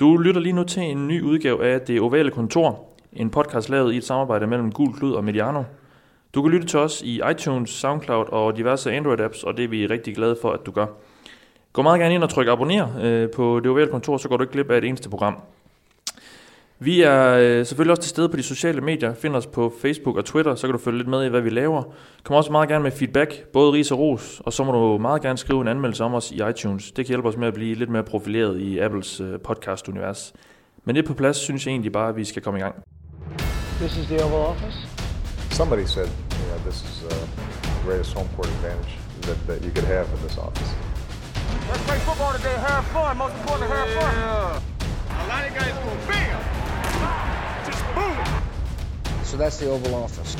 Du lytter lige nu til en ny udgave af Det Ovale Kontor, en podcast lavet i et samarbejde mellem Gul Klud og Mediano. Du kan lytte til os i iTunes, SoundCloud og diverse Android-apps, og det er vi rigtig glade for, at du gør. Gå meget gerne ind og tryk abonner øh, på Det Ovale Kontor, så går du ikke glip af et eneste program. Vi er øh, selvfølgelig også til stede på de sociale medier. Find os på Facebook og Twitter, så kan du følge lidt med i, hvad vi laver. Kom også meget gerne med feedback, både ris og ros, og så må du meget gerne skrive en anmeldelse om os i iTunes. Det kan hjælpe os med at blive lidt mere profileret i Apples øh, podcast-univers. Men det på plads, synes jeg egentlig bare, at vi skal komme i gang. This is the Oval Office. Somebody said, you know, this is uh, the greatest home court advantage that, that you could have in this office. Let's play football today. Have fun. Most important, have fun. A lot of guys go bam. So that's the Oval Office.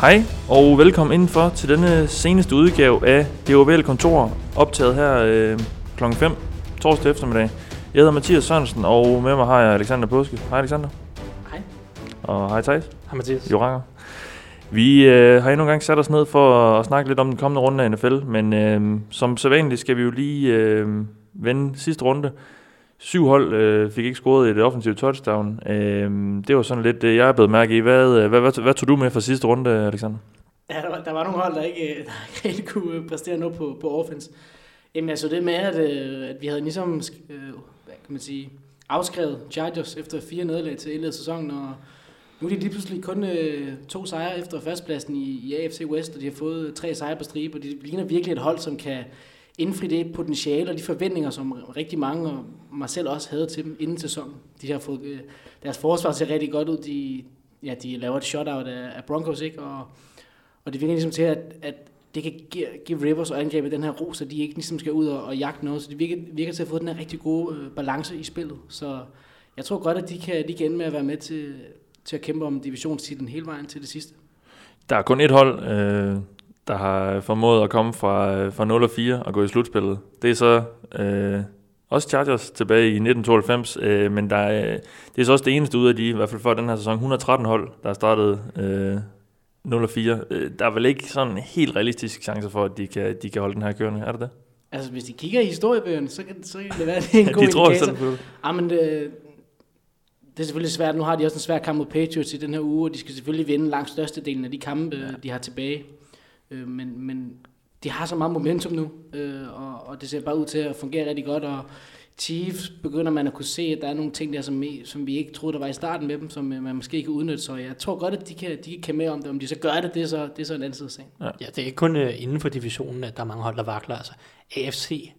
Hej og velkommen indenfor til denne seneste udgave af Det Ovale Kontor, optaget her øh, kl. 5 torsdag eftermiddag. Jeg hedder Mathias Sørensen, og med mig har jeg Alexander Påske. Hej Alexander. Hej. Og hej Thijs. Hej Mathias. Jo Ranger. Vi øh, har endnu en gang sat os ned for at snakke lidt om den kommende runde af NFL, men øh, som sædvanligt skal vi jo lige øh, vende sidste runde. Syv hold øh, fik ikke scoret et offensivt touchdown. Øh, det var sådan lidt det, jeg er blevet mærke i. Hvad, hvad, hvad, hvad, hvad tog du med fra sidste runde, Alexander? Ja, der var, der var nogle hold, der ikke, der ikke rigtig kunne øh, præstere noget på, på offense. Jamen altså det med, at, øh, at vi havde ligesom, øh, hvad kan man sige, afskrevet Chargers efter fire nederlag til hele sæsonen, og nu er de lige pludselig kun øh, to sejre efter førstpladsen i, i AFC West, og de har fået tre sejre på stribe, og de ligner virkelig et hold, som kan indfri det potentiale og de forventninger, som rigtig mange, og mig selv også havde til dem inden sæsonen. De har fået, øh, deres forsvar ser rigtig godt ud, de, ja, de laver et shutout af, af Broncos, ikke? Og, og det virker ligesom til, at, at det kan give, give Rivers og angrebet den her ro, så de ikke ligesom skal ud og, og jagte noget. Så det virker, virker til at få den her rigtig gode øh, balance i spillet. Så jeg tror godt, at de kan, de kan ende med at være med til, til at kæmpe om divisionstitlen hele vejen til det sidste. Der er kun et hold, øh, der har formået at komme fra, øh, fra 0 og 4 og gå i slutspillet. Det er så øh, også Chargers tilbage i 1992, øh, men der er, det er så også det eneste ud af de, i hvert fald for den her sæson, 113 hold, der har startet øh, 0 og 4. Øh, der er vel ikke sådan en helt realistisk chance for, at de kan, de kan holde den her kørende, er det det? Altså, hvis de kigger i historiebøgerne, så kan, så kan det være, at det er en god de tror indikator. på det. Ah, men det, det er selvfølgelig svært. Nu har de også en svær kamp mod Patriots i den her uge, og de skal selvfølgelig vinde langt størstedelen af de kampe, ja. de har tilbage. Øh, men, men de har så meget momentum nu, øh, og, og det ser bare ud til at fungere rigtig godt, og Chiefs begynder man at kunne se, at der er nogle ting der, som, vi- som vi ikke troede, der var i starten med dem, som øh, man måske kan udnytte, så jeg tror godt, at de kan, de kan med om det. Om de så gør det, det er så, det er så en anden side af sagen. Ja, det er ikke kun uh, inden for divisionen, at der er mange hold, der vakler. Altså, AFC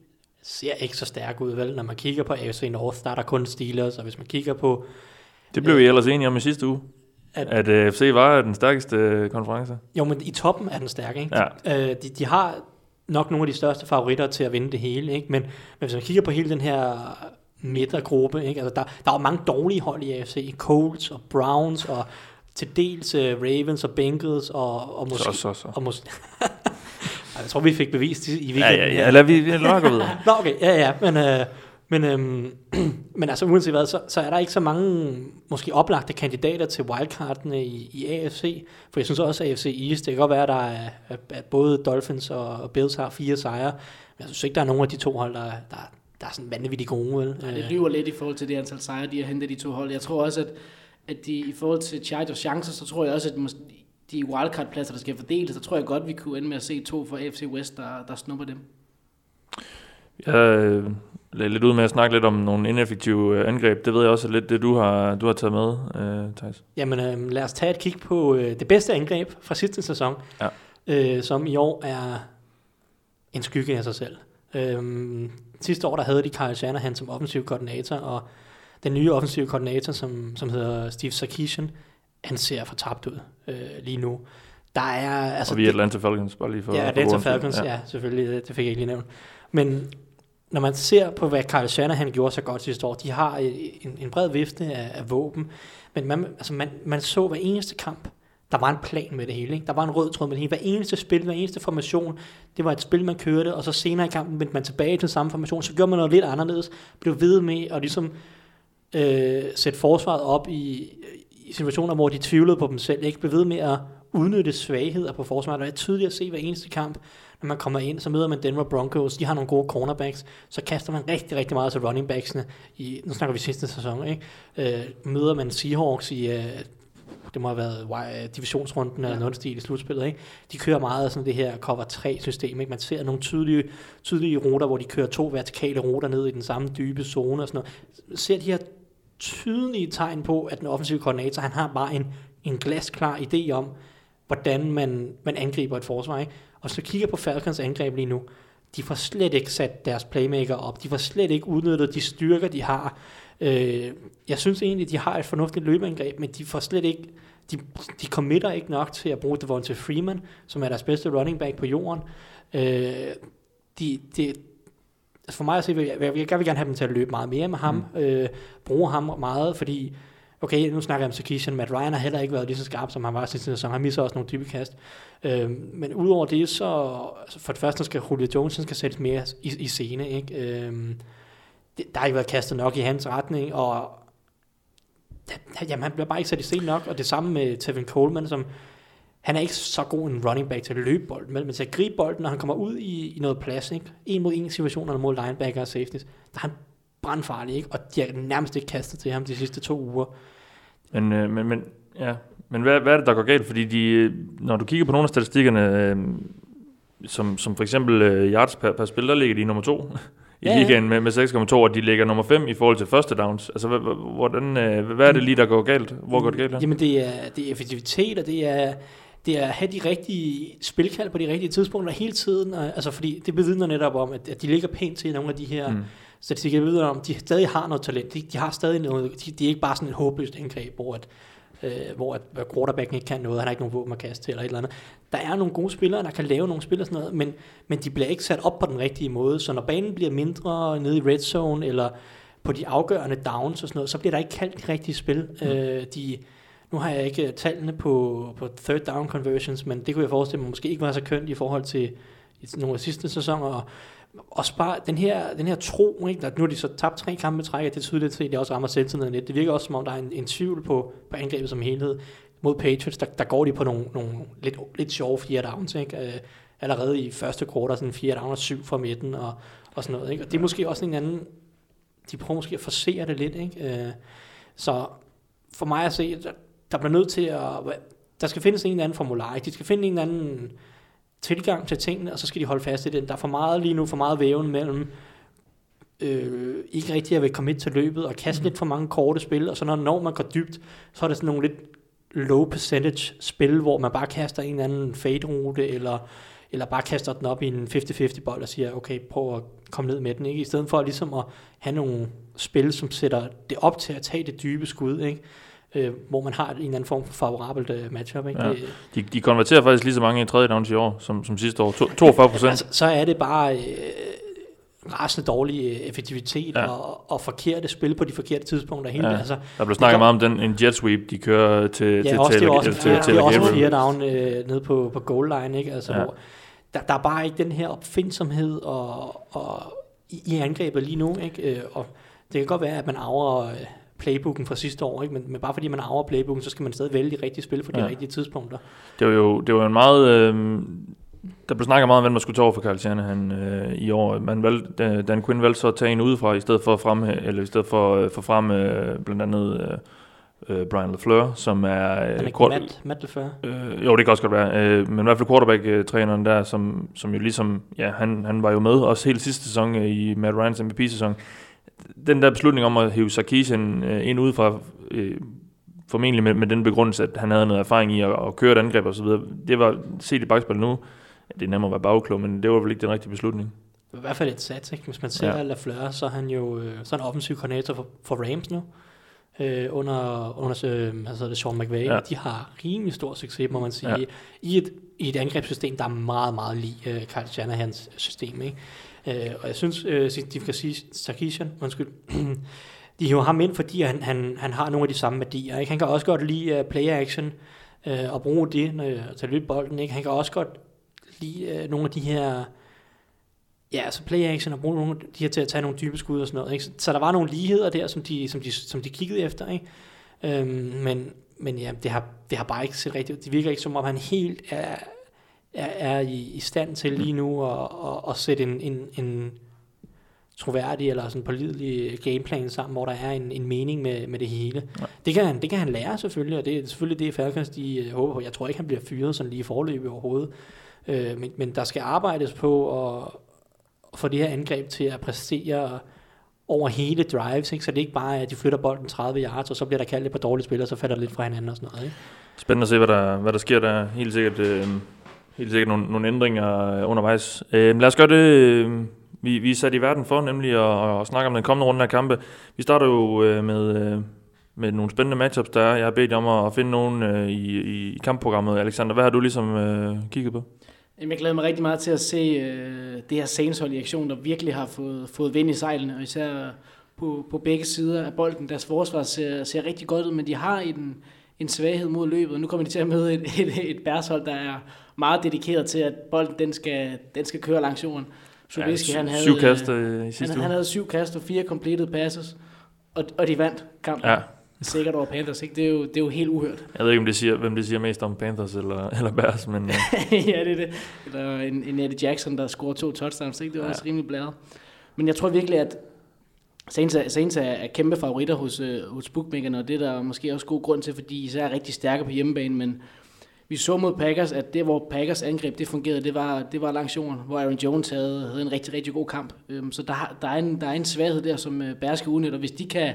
ser ikke så stærk ud, vel? Når man kigger på AFC North, der er der kun Steelers, og hvis man kigger på... Det blev vi ellers enige om i sidste uge, At- at, øh, FC var den stærkeste øh, konference. Jo, men i toppen er den stærk, ikke? Ja. Uh, de, de har nok nogle af de største favoritter til at vinde det hele, ikke? Men, men hvis man kigger på hele den her midtergruppe, ikke? Altså, der, der er jo mange dårlige hold i AFC. Colts og Browns og til dels uh, Ravens og Bengals og, og måske... Så, så, så. Og måske jeg tror, vi fik bevist i, i Ja, weekenden. ja, her. ja. Lad vi, vi lad gå videre. Nå, okay, ja, ja, men, øh, men, øhm, men altså uanset hvad, så, så er der ikke så mange måske oplagte kandidater til wildcardene i, i AFC, for jeg synes også, at AFC East, det kan godt være, at der er, at både Dolphins og, Bills har fire sejre, men jeg synes ikke, der er nogen af de to hold, der, der, der er sådan vanvittigt gode, vel? Ja, det lyver lidt i forhold til det antal sejre, de har hentet de to hold. Jeg tror også, at, at de, i forhold til Chargers chancer, så tror jeg også, at de wildcard-pladser, der skal fordeles, så tror jeg godt, vi kunne ende med at se to fra AFC West, der, der snupper dem. Jeg øh, lidt ud med at snakke lidt om nogle ineffektive øh, angreb. Det ved jeg også lidt det, du har, du har taget med, øh, Thijs. Jamen øh, lad os tage et kig på øh, det bedste angreb fra sidste sæson, Ja. øh, som i år er en skygge af sig selv. Øhm, sidste år der havde de Kyle Shanahan som offensiv koordinator, og den nye offensive koordinator, som, som hedder Steve Sarkisian, han ser fortabt ud øh, lige nu. Der er, altså, og vi er Atlanta Falcons, bare lige for... Ja, Atlanta. Falcons, ja. ja, selvfølgelig, det, det fik jeg ikke lige nævnt. Men når man ser på, hvad Carl Shanahan gjorde så godt sidste år, de har øh, en, en bred vifte af, af våben, men man, altså man, man så hver eneste kamp, der var en plan med det hele. Ikke? Der var en rød tråd med det hele. Hver eneste spil, hver eneste formation, det var et spil, man kørte, og så senere i kampen vendte man tilbage til samme formation, så gjorde man noget lidt anderledes, blev ved med at ligesom øh, sætte forsvaret op i, i situationer, hvor de tvivlede på dem selv, ikke blev ved med at udnytte svagheder på forsvaret, det er tydeligt at se hver eneste kamp, når man kommer ind, så møder man Denver Broncos, de har nogle gode cornerbacks, så kaster man rigtig, rigtig meget til running backsene, i, nu snakker vi sidste sæson, ikke? Øh, møder man Seahawks i, øh, det må have været wi- divisionsrunden eller noget stil i slutspillet, ikke? De kører meget af sådan det her cover 3 system, ikke? Man ser nogle tydelige, tydelige ruter, hvor de kører to vertikale ruter ned i den samme dybe zone og sådan noget. Ser de her tydelige tegn på, at den offensive koordinator, han har bare en, en glasklar idé om, hvordan man, man angriber et forsvar. Ikke? Og så kigger på Falcons angreb lige nu. De får slet ikke sat deres playmaker op. De får slet ikke udnyttet de styrker, de har. Øh, jeg synes egentlig, de har et fornuftigt løbeangreb, men de får slet ikke de, de committer ikke nok til at bruge Devonta Freeman, som er deres bedste running back på jorden. Øh, de, de, altså for mig at se, jeg, jeg, jeg vil gerne have dem til at løbe meget mere med ham, mm. øh, bruge ham meget, fordi Okay, nu snakker jeg om Sarkisian. Matt Ryan har heller ikke været lige så skarp, som han var sidste sæson. Han misser også nogle dybe kast. Øh, men udover det, så altså for det første skal Julio Jones skal sættes mere i, i scene. Ikke? Øh, det, der har ikke været kastet nok i hans retning, og jamen, han bliver bare ikke sat i scene nok. Og det samme med Tevin Coleman, som han er ikke så god en running back til at løbe bolden, men til at gribe bolden, når han kommer ud i, i noget plads, ikke? en mod en situationer mod linebacker og safeties, der er han brandfarlig, ikke? og de har nærmest ikke kastet til ham de sidste to uger. Men, øh, men, men, ja. men hvad, hvad er det, der går galt? Fordi de, når du kigger på nogle af statistikkerne, øh, som, som for eksempel øh, yards per, per spil, der ligger de nummer to i Ja, ja. ligaen med, med 6,2, og de ligger nummer 5 i forhold til første downs. Altså, hvordan, øh, hvad er det lige, der går galt? Hvor går det galt? her? Jamen det er, det er effektivitet, og det er, det er at have de rigtige spilkald på de rigtige tidspunkter hele tiden. Og, altså fordi det bevidner netop om, at, at de ligger pænt til nogle af de her mm. Statistikker. Det bevidner om, at de stadig har noget talent. De, de har stadig noget, de, de er ikke bare sådan et håbløst angreb, hvor at, øh, hvor at, quarterbacken ikke kan noget, han har ikke nogen våben at kaste til eller et eller andet. Der er nogle gode spillere, der kan lave nogle spil og sådan noget, men, men de bliver ikke sat op på den rigtige måde. Så når banen bliver mindre nede i red zone, eller på de afgørende downs og sådan noget, så bliver der ikke kaldt de rigtige spil. Mm. Øh, de, nu har jeg ikke øh, tallene på, på third down conversions, men det kunne jeg forestille mig måske ikke var så kønt i forhold til nogle af sidste sæsoner. Og også bare den her, den her tro, ikke? Der, nu har de så tabt tre kampe træk, og det er tydeligt at det også rammer selvtilliden lidt. Det virker også som om, der er en, en tvivl på, på angrebet som helhed. Mod Patriots, der, der går de på nogle, nogle lidt, lidt sjove fire downs, ikke? Øh, allerede i første quarter, sådan fire downs, syv fra midten og, og sådan noget. Ikke? Og det er måske også en anden, de prøver måske at forsere det lidt. Ikke? Øh, så for mig at se, der, der bliver nødt til at, der skal findes en eller anden formular. Ikke? De skal finde en eller anden tilgang til tingene, og så skal de holde fast i den. Der er for meget lige nu, for meget væven mellem øh, ikke rigtig at vil komme ind til løbet, og kaste mm. lidt for mange korte spil, og så når, når man går dybt, så er der sådan nogle lidt low percentage spil, hvor man bare kaster en eller anden fade rute, eller, eller bare kaster den op i en 50-50 bold og siger, okay, prøv at komme ned med den, ikke? I stedet for ligesom at have nogle spil, som sætter det op til at tage det dybe skud, ikke? Øh, hvor man har en eller anden form for favorabelt øh, matchup, ikke? Ja. Det, De, de konverterer faktisk lige så mange i tredje downs i år, som, som sidste år. To, 42 procent. altså, så er det bare øh, rasende dårlig øh, effektivitet Ja. ja. og, og forkerte spil på de forkerte tidspunkter. Hele, Ja. ja. altså, Der blev snakket meget om den, en jet sweep, de kører til, Ja, til også, det er også, til, er, til det er også fire down øh, nede på, på goal line, ikke? Altså, Ja. ja. hvor der, der er bare ikke den her opfindsomhed og, og i, i angrebet lige nu, ikke? Øh, og det kan godt være, at man arver øh, playbooken fra sidste år, ikke? Men, men bare fordi man arver playbooken, så skal man stadig vælge de rigtige spil for de Ja. rigtige tidspunkter. Det var jo, det var en meget... Øh, der blev snakket meget om, hvem man skulle tage over for Carl Shanahan øh, i år. Man valgte, øh, Dan Quinn valgte så at tage en udefra, i stedet for at frem, eller i stedet for øh, for frem øh, blandt andet øh, øh, Brian LaFleur, som er... Han er Øh, quart- Matt, Matt LeFleur. Øh, jo, det kan også godt være. Øh, men i hvert fald quarterback-træneren der, som, som jo ligesom, ja, han, han var jo med også hele sidste sæson øh, i Matt Ryans MVP-sæson. Den der beslutning om at hive Sarkisian øh, ind udefra, øh, formentlig med, med den begrundelse, at han havde noget erfaring i at, at køre et angreb og så videre, det var set i bagspil nu. Det er nemmere at være bagklog, men det var vel ikke den rigtige beslutning. I hvert fald et sats, ikke? Hvis man ser Ja. LaFleur, så er han jo øh, så er han offensiv koordinator for, for Rams nu. Øh, under, under øh, altså det Sean McVay. Ja. De har rimelig stor succes, må man sige, ja. i, et, i et angrebssystem, der er meget, meget lige øh, Kyle Shanahans system. Ikke? Øh, og jeg synes, øh, de kan sige, Sarkisian, undskyld, de hiver ham ind, fordi han, han, han har nogle af de samme værdier. Ikke? Han kan også godt lide uh, play action øh, og bruge det når, til at løb bolden. Ikke? Han kan også godt lide øh, nogle af de her Ja, altså play action og bruge nogle af de her til at tage nogle dybe skud og sådan noget. Ikke? Så, så der var nogle ligheder der, som de, som de, som de kiggede efter. Ikke? Øhm, men, men ja, det har, det har bare ikke set rigtigt ud. Det virker ikke som om, han helt er, er, er i, i stand til lige nu at, at, at sætte en, en, en troværdig eller sådan pålidelig gameplan sammen, hvor der er en, en mening med, med det hele. Ja. Det, kan han, det kan han lære selvfølgelig, og det er selvfølgelig det, Falcons de øh, håber på. Jeg tror ikke, han bliver fyret sådan lige i forløbet overhovedet. Øh, men, men der skal arbejdes på at, at få det her angreb til at præstere over hele drives, ikke? så det er ikke bare, at de flytter bolden 30 yards, og så bliver der kaldt et par dårlige spillere, så falder det lidt fra hinanden og sådan noget. Ikke? Spændende at se, hvad der, hvad der sker der. Helt sikkert, øh, helt sikkert nogle, nogle ændringer øh, undervejs. Øh, lad os gøre det, øhm, vi, vi er sat i verden for, nemlig at, at snakke om den kommende runde af kampe. Vi starter jo øh, med, øh, med nogle spændende matchups, der er. Jeg har bedt om at finde nogen øh, i, i kampprogrammet. Alexander, hvad har du ligesom øh, kigget på? Jeg glæder mig rigtig meget til at se øh, det her Saints hold i aktion, der virkelig har fået, fået vind i sejlene, og især på, på begge sider af bolden. Deres forsvar ser, ser rigtig godt ud, men de har en, en svaghed mod løbet, nu kommer de til at møde et, et, et bærshold, der er meget dedikeret til, at bolden den skal, den skal køre langs jorden. Trubisky, ja, han havde, syv kast øh, i sidste han, uge. han havde syv kast og fire completed passes, og, og de vandt kampen. Ja. Sikkert over Panthers, ikke? Det er, jo, det er jo helt uhørt. Jeg ved ikke, om det siger, hvem det siger mest om Panthers eller, eller Bears, men... ja, det er det. Eller en, en Eddie Jackson, der scorer to touchdowns, ikke? Det var ja. også rimelig blæret. Men jeg tror virkelig, at Saints er, Saints er, kæmpe favoritter hos, uh, hos bookmakerne, og det er der måske også god grund til, fordi de er rigtig stærke på hjemmebane, men vi så mod Packers, at det, hvor Packers angreb det fungerede, det var, det var langs jorden, hvor Aaron Jones havde, havde en rigtig, rigtig god kamp. Øhm, så der, der, er en, der er en svaghed der, som øh, Bears skal udnytte, og hvis de kan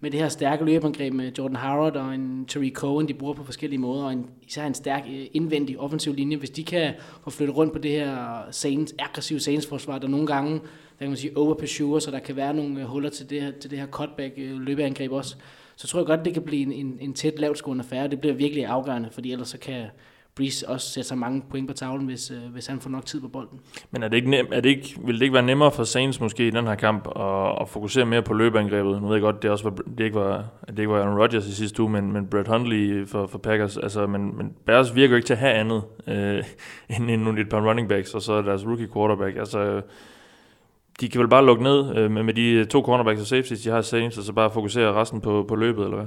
med det her stærke løbeangreb med Jordan Howard og en Terry Cohen, de bruger på forskellige måder, og en, især en stærk øh, indvendig offensiv linje. Hvis de kan få flyttet rundt på det her Saints, aggressive Saints-forsvar, der nogle gange der kan man sige, overpursuer, så der kan være nogle øh, huller til det her, til det her cutback løbeangreb også. Så tror jeg godt, det kan blive en, en, en tæt lavtskående affære. Det bliver virkelig afgørende, fordi ellers så kan, Breeze også sætte så mange point på tavlen, hvis, øh, hvis han får nok tid på bolden. Men er det ikke nem, er det ikke, vil det ikke være nemmere for Saints måske i den her kamp at, at fokusere mere på løbeangrebet? Nu ved jeg godt, det, også var, det ikke var, det ikke var Aaron Rodgers i sidste uge, men, men Brett Hundley for, for Packers. Altså, men, men Bears virker ikke til at have andet øh, end, end et par running backs, og så deres rookie quarterback. Altså, de kan vel bare lukke ned øh, med, de to cornerbacks og safeties, de har Saints, og så bare fokusere resten på, på løbet, eller hvad?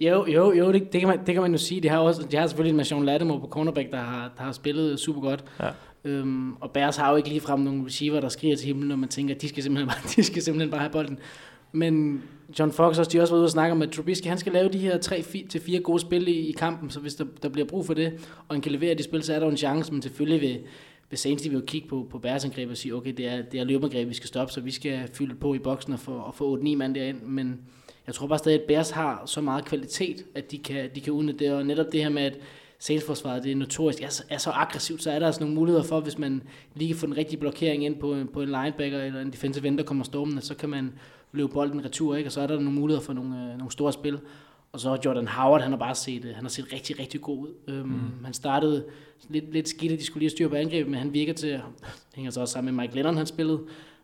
Jo, jo, jo det, det, kan man, det kan man jo sige. De har, også, de har selvfølgelig en Mason Lattimore på cornerback, der har, der har spillet super godt. Ja. Øhm, og Bears har jo ikke ligefrem nogle receiver, der skriger til himlen, når man tænker, at de skal simpelthen bare, de skal simpelthen bare have bolden. Men John Fox også, de har også været ude og snakke om, at Trubisky, han skal lave de her 3-4 gode spil i, i kampen, så hvis der, der bliver brug for det, og han kan levere de spil, så er der en chance, men selvfølgelig vil, vil Saints de vil jo kigge på, på Bears angreb og sige, okay, det er, det er løbeangreb, vi skal stoppe, så vi skal fylde på i boksen og få, og få 8-9 mand derind, men jeg tror bare stadig, at Bears har så meget kvalitet, at de kan, de kan udnytte det, og netop det her med, at salesforsvaret det er notorisk er er så aggressivt, så er der altså nogle muligheder for, hvis man lige kan få den rigtige blokering ind på, på en linebacker eller en defensive end, der kommer stormende, så kan man løbe bolden retur, ikke? og så er der nogle muligheder for nogle, øh, nogle store spil. Og så Jordan Howard, han har bare set, øh, han har set rigtig, rigtig god ud. Øhm, mm. Han startede lidt, lidt skidt, at de skulle lige styre på angrebet, men han virker til, at, hænger så også sammen med Mike Lennon, han spillede,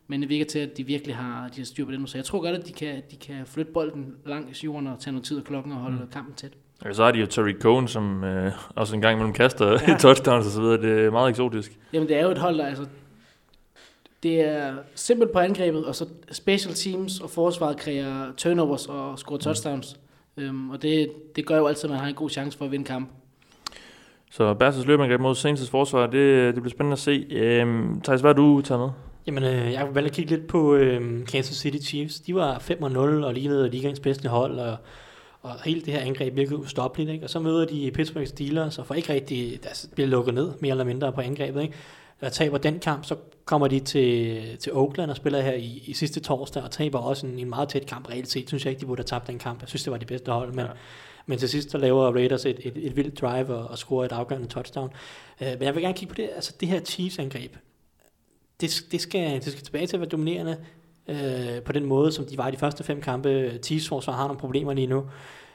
men det virker til, at de virkelig har, de har styr på det nu. Så jeg tror godt, at de kan, de kan flytte bolden langs jorden og tage noget tid af klokken og holde mm. kampen tæt. Ja, så har de jo Terry Cohen, som øh, også en gang imellem kaster ja. touchdowns og så videre. Det er meget eksotisk. Jamen, det er jo et hold, der altså, det er simpelt på angrebet, og så special teams og forsvaret kræver turnovers og score touchdowns. Mm. Øhm, og det, det gør jo altid, at man har en god chance for at vinde kamp. Så Bears' løbeangreb mod Saints' forsvar, det, det bliver spændende at se. Øhm, Thijs, hvad har du taget med? Jamen, øh, jeg valgte at kigge lidt på øh, Kansas City Chiefs. De var 5-0 og lignede ligaens bedste hold, og, og hele det her angreb virkede ustoppeligt. Ikke? Og så møder de Pittsburgh Steelers, og får ikke rigtig, altså, bliver lukket ned mere eller mindre på angrebet. Ikke? Og taber den kamp, så kommer de til, til Oakland og spiller her i, i sidste torsdag, og taber også en, en meget tæt kamp. Reelt set synes jeg ikke, de burde have tabt den kamp. Jeg synes, det var de bedste hold, men, ja. men til sidst så laver Raiders et, et, et vildt drive og, og scorer et afgørende touchdown. Uh, men jeg vil gerne kigge på det, altså det her Chiefs-angreb det, det, skal, det skal tilbage til at være dominerende øh, på den måde, som de var i de første fem kampe. Chiefs forsvar har nogle problemer lige nu.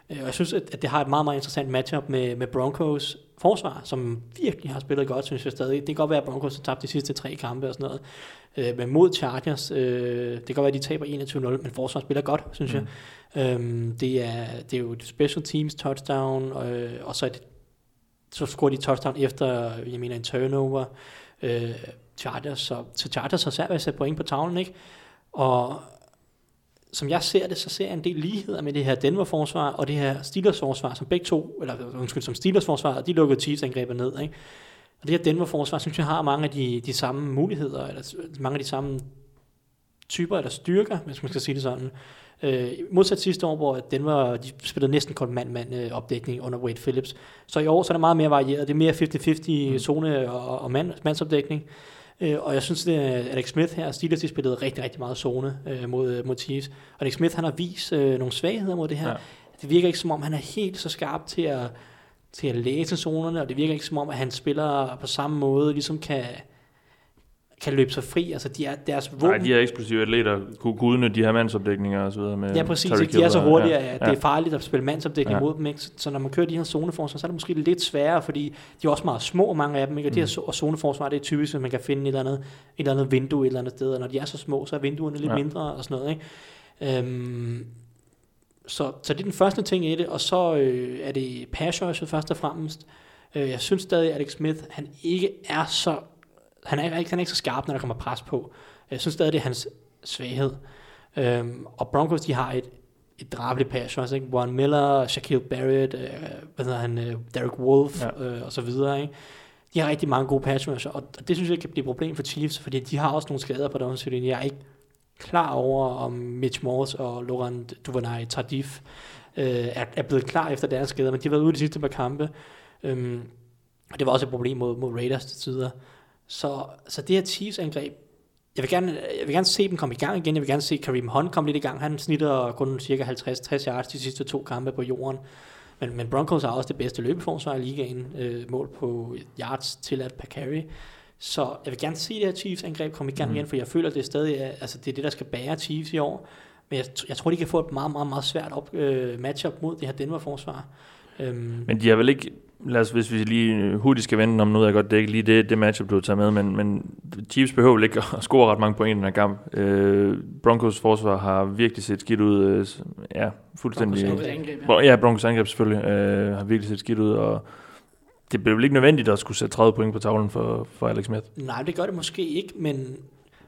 Øh, og jeg synes, at, at det har et meget, meget interessant matchup med, med Broncos forsvar, som virkelig har spillet godt, synes jeg stadig. Det kan godt være, at Broncos har tabt de sidste tre kampe og sådan noget. Øh, men mod Chargers, øh, det kan godt være, at de taber 21-0, men forsvar spiller godt, synes mm. jeg. Øhm, det, er, det er jo et special teams touchdown, øh, og så, er det, så scorer de touchdown efter, jeg mener, en turnover. Øh, Chargers, så, så Chargers har svært ved at sætte point på tavlen, ikke? Og som jeg ser det, så ser jeg en del ligheder med det her Denver-forsvar og det her Steelers-forsvar, som begge to, eller undskyld, som Steelers-forsvar, de lukkede Chiefs-angrebet ned, ikke? Og det her Denver-forsvar, synes jeg, har mange af de, de samme muligheder, eller mange af de samme typer eller styrker, hvis man skal sige det sådan. Øh, modsat sidste år, hvor Denver de spillede næsten kun mand-mand øh, under Wade Phillips. Så i år så er det meget mere varieret. Det er mere 50-50 mm. zone og, og mand, mandsopdækning. Øh, og jeg synes, det er Alex Smith her, Steelers, de spillede rigtig, rigtig meget zone øh, mod, øh, mod Chiefs. Og Alex Smith, han har vist øh, nogle svagheder mod det her. Ja. Det virker ikke som om, han er helt så skarp til at, til at læse zonerne, og det virker ikke som om, at han spiller på samme måde, ligesom kan, kan løbe sig fri. Altså, de er, deres våben... Nej, de her eksplosive atleter kunne, udnytte de her mandsopdækninger og så videre med Ja, præcis. Ikke? De er så hurtige, ja. at det er farligt at spille mandsopdækning Ja. mod dem. Ikke? Så- når man kører de her zoneforsvar, så er det måske lidt sværere, fordi de er også meget små, mange af dem. Ikke? Og de her Mm. zoneforsvar, det er typisk, at man kan finde et eller, andet, et eller andet vindue et eller andet sted. Og når de er så små, så er vinduerne lidt Ja. mindre og sådan noget. Ikke? Øhm, så, så det er den første ting i det, og så øh, er det pass rushet først og fremmest. Øh, jeg synes stadig, at Alex Smith, han ikke er så, han er, ikke, han er ikke så skarp, når der kommer pres på. Jeg synes stadig, det er hans svaghed. Øhm, og Broncos, de har et, et drabeligt pass rush, ikke? Warren Miller, Shaquille Barrett, øh, hvad hedder han, øh, Derek Wolf, Ja. øh, og så videre, ikke? De har rigtig mange gode pass rusher, og og det synes jeg kan blive et problem for Chiefs, fordi de har også nogle skader på downsiden. Jeg er ikke klar over, om Mitch Morse og Laurent Duvernay Tardif øh, er, er blevet klar efter deres skader, men de har været ude de sidste par kampe. Øhm, og det var også et problem mod, mod Raiders til tider. Så, så det her Chiefs-angreb, jeg vil, gerne, jeg vil gerne se dem komme i gang igen. Jeg vil gerne se Kareem Hunt komme lidt i gang. Han snitter kun cirka 50-60 yards de sidste to kampe på jorden. Men, men Broncos har også det bedste løbeforsvar i ligaen, øh, mål på yards tilladt per carry. Så jeg vil gerne se det her Chiefs-angreb komme i gang mm. igen, for jeg føler, det er stadig er, altså det er det, der skal bære Chiefs i år. Men jeg, jeg tror, de kan få et meget, meget, meget svært op, øh, matchup mod det her Denver-forsvar. Øhm, Men de har vel ikke, lad os, hvis vi lige hurtigt skal vende om, nu ved jeg godt, det er ikke lige det, det matchup, du har taget med, men, men Chiefs behøver ikke at score ret mange point i den her kamp. Øh, Broncos forsvar har virkelig set skidt ud, øh, ja, fuldstændig. Broncos angreb, ja. Ja, Broncos angreb selvfølgelig øh, har virkelig set skidt ud, og det blev vel ikke nødvendigt at skulle sætte 30 point på tavlen for, for Alex Smith. Nej, det gør det måske ikke, men,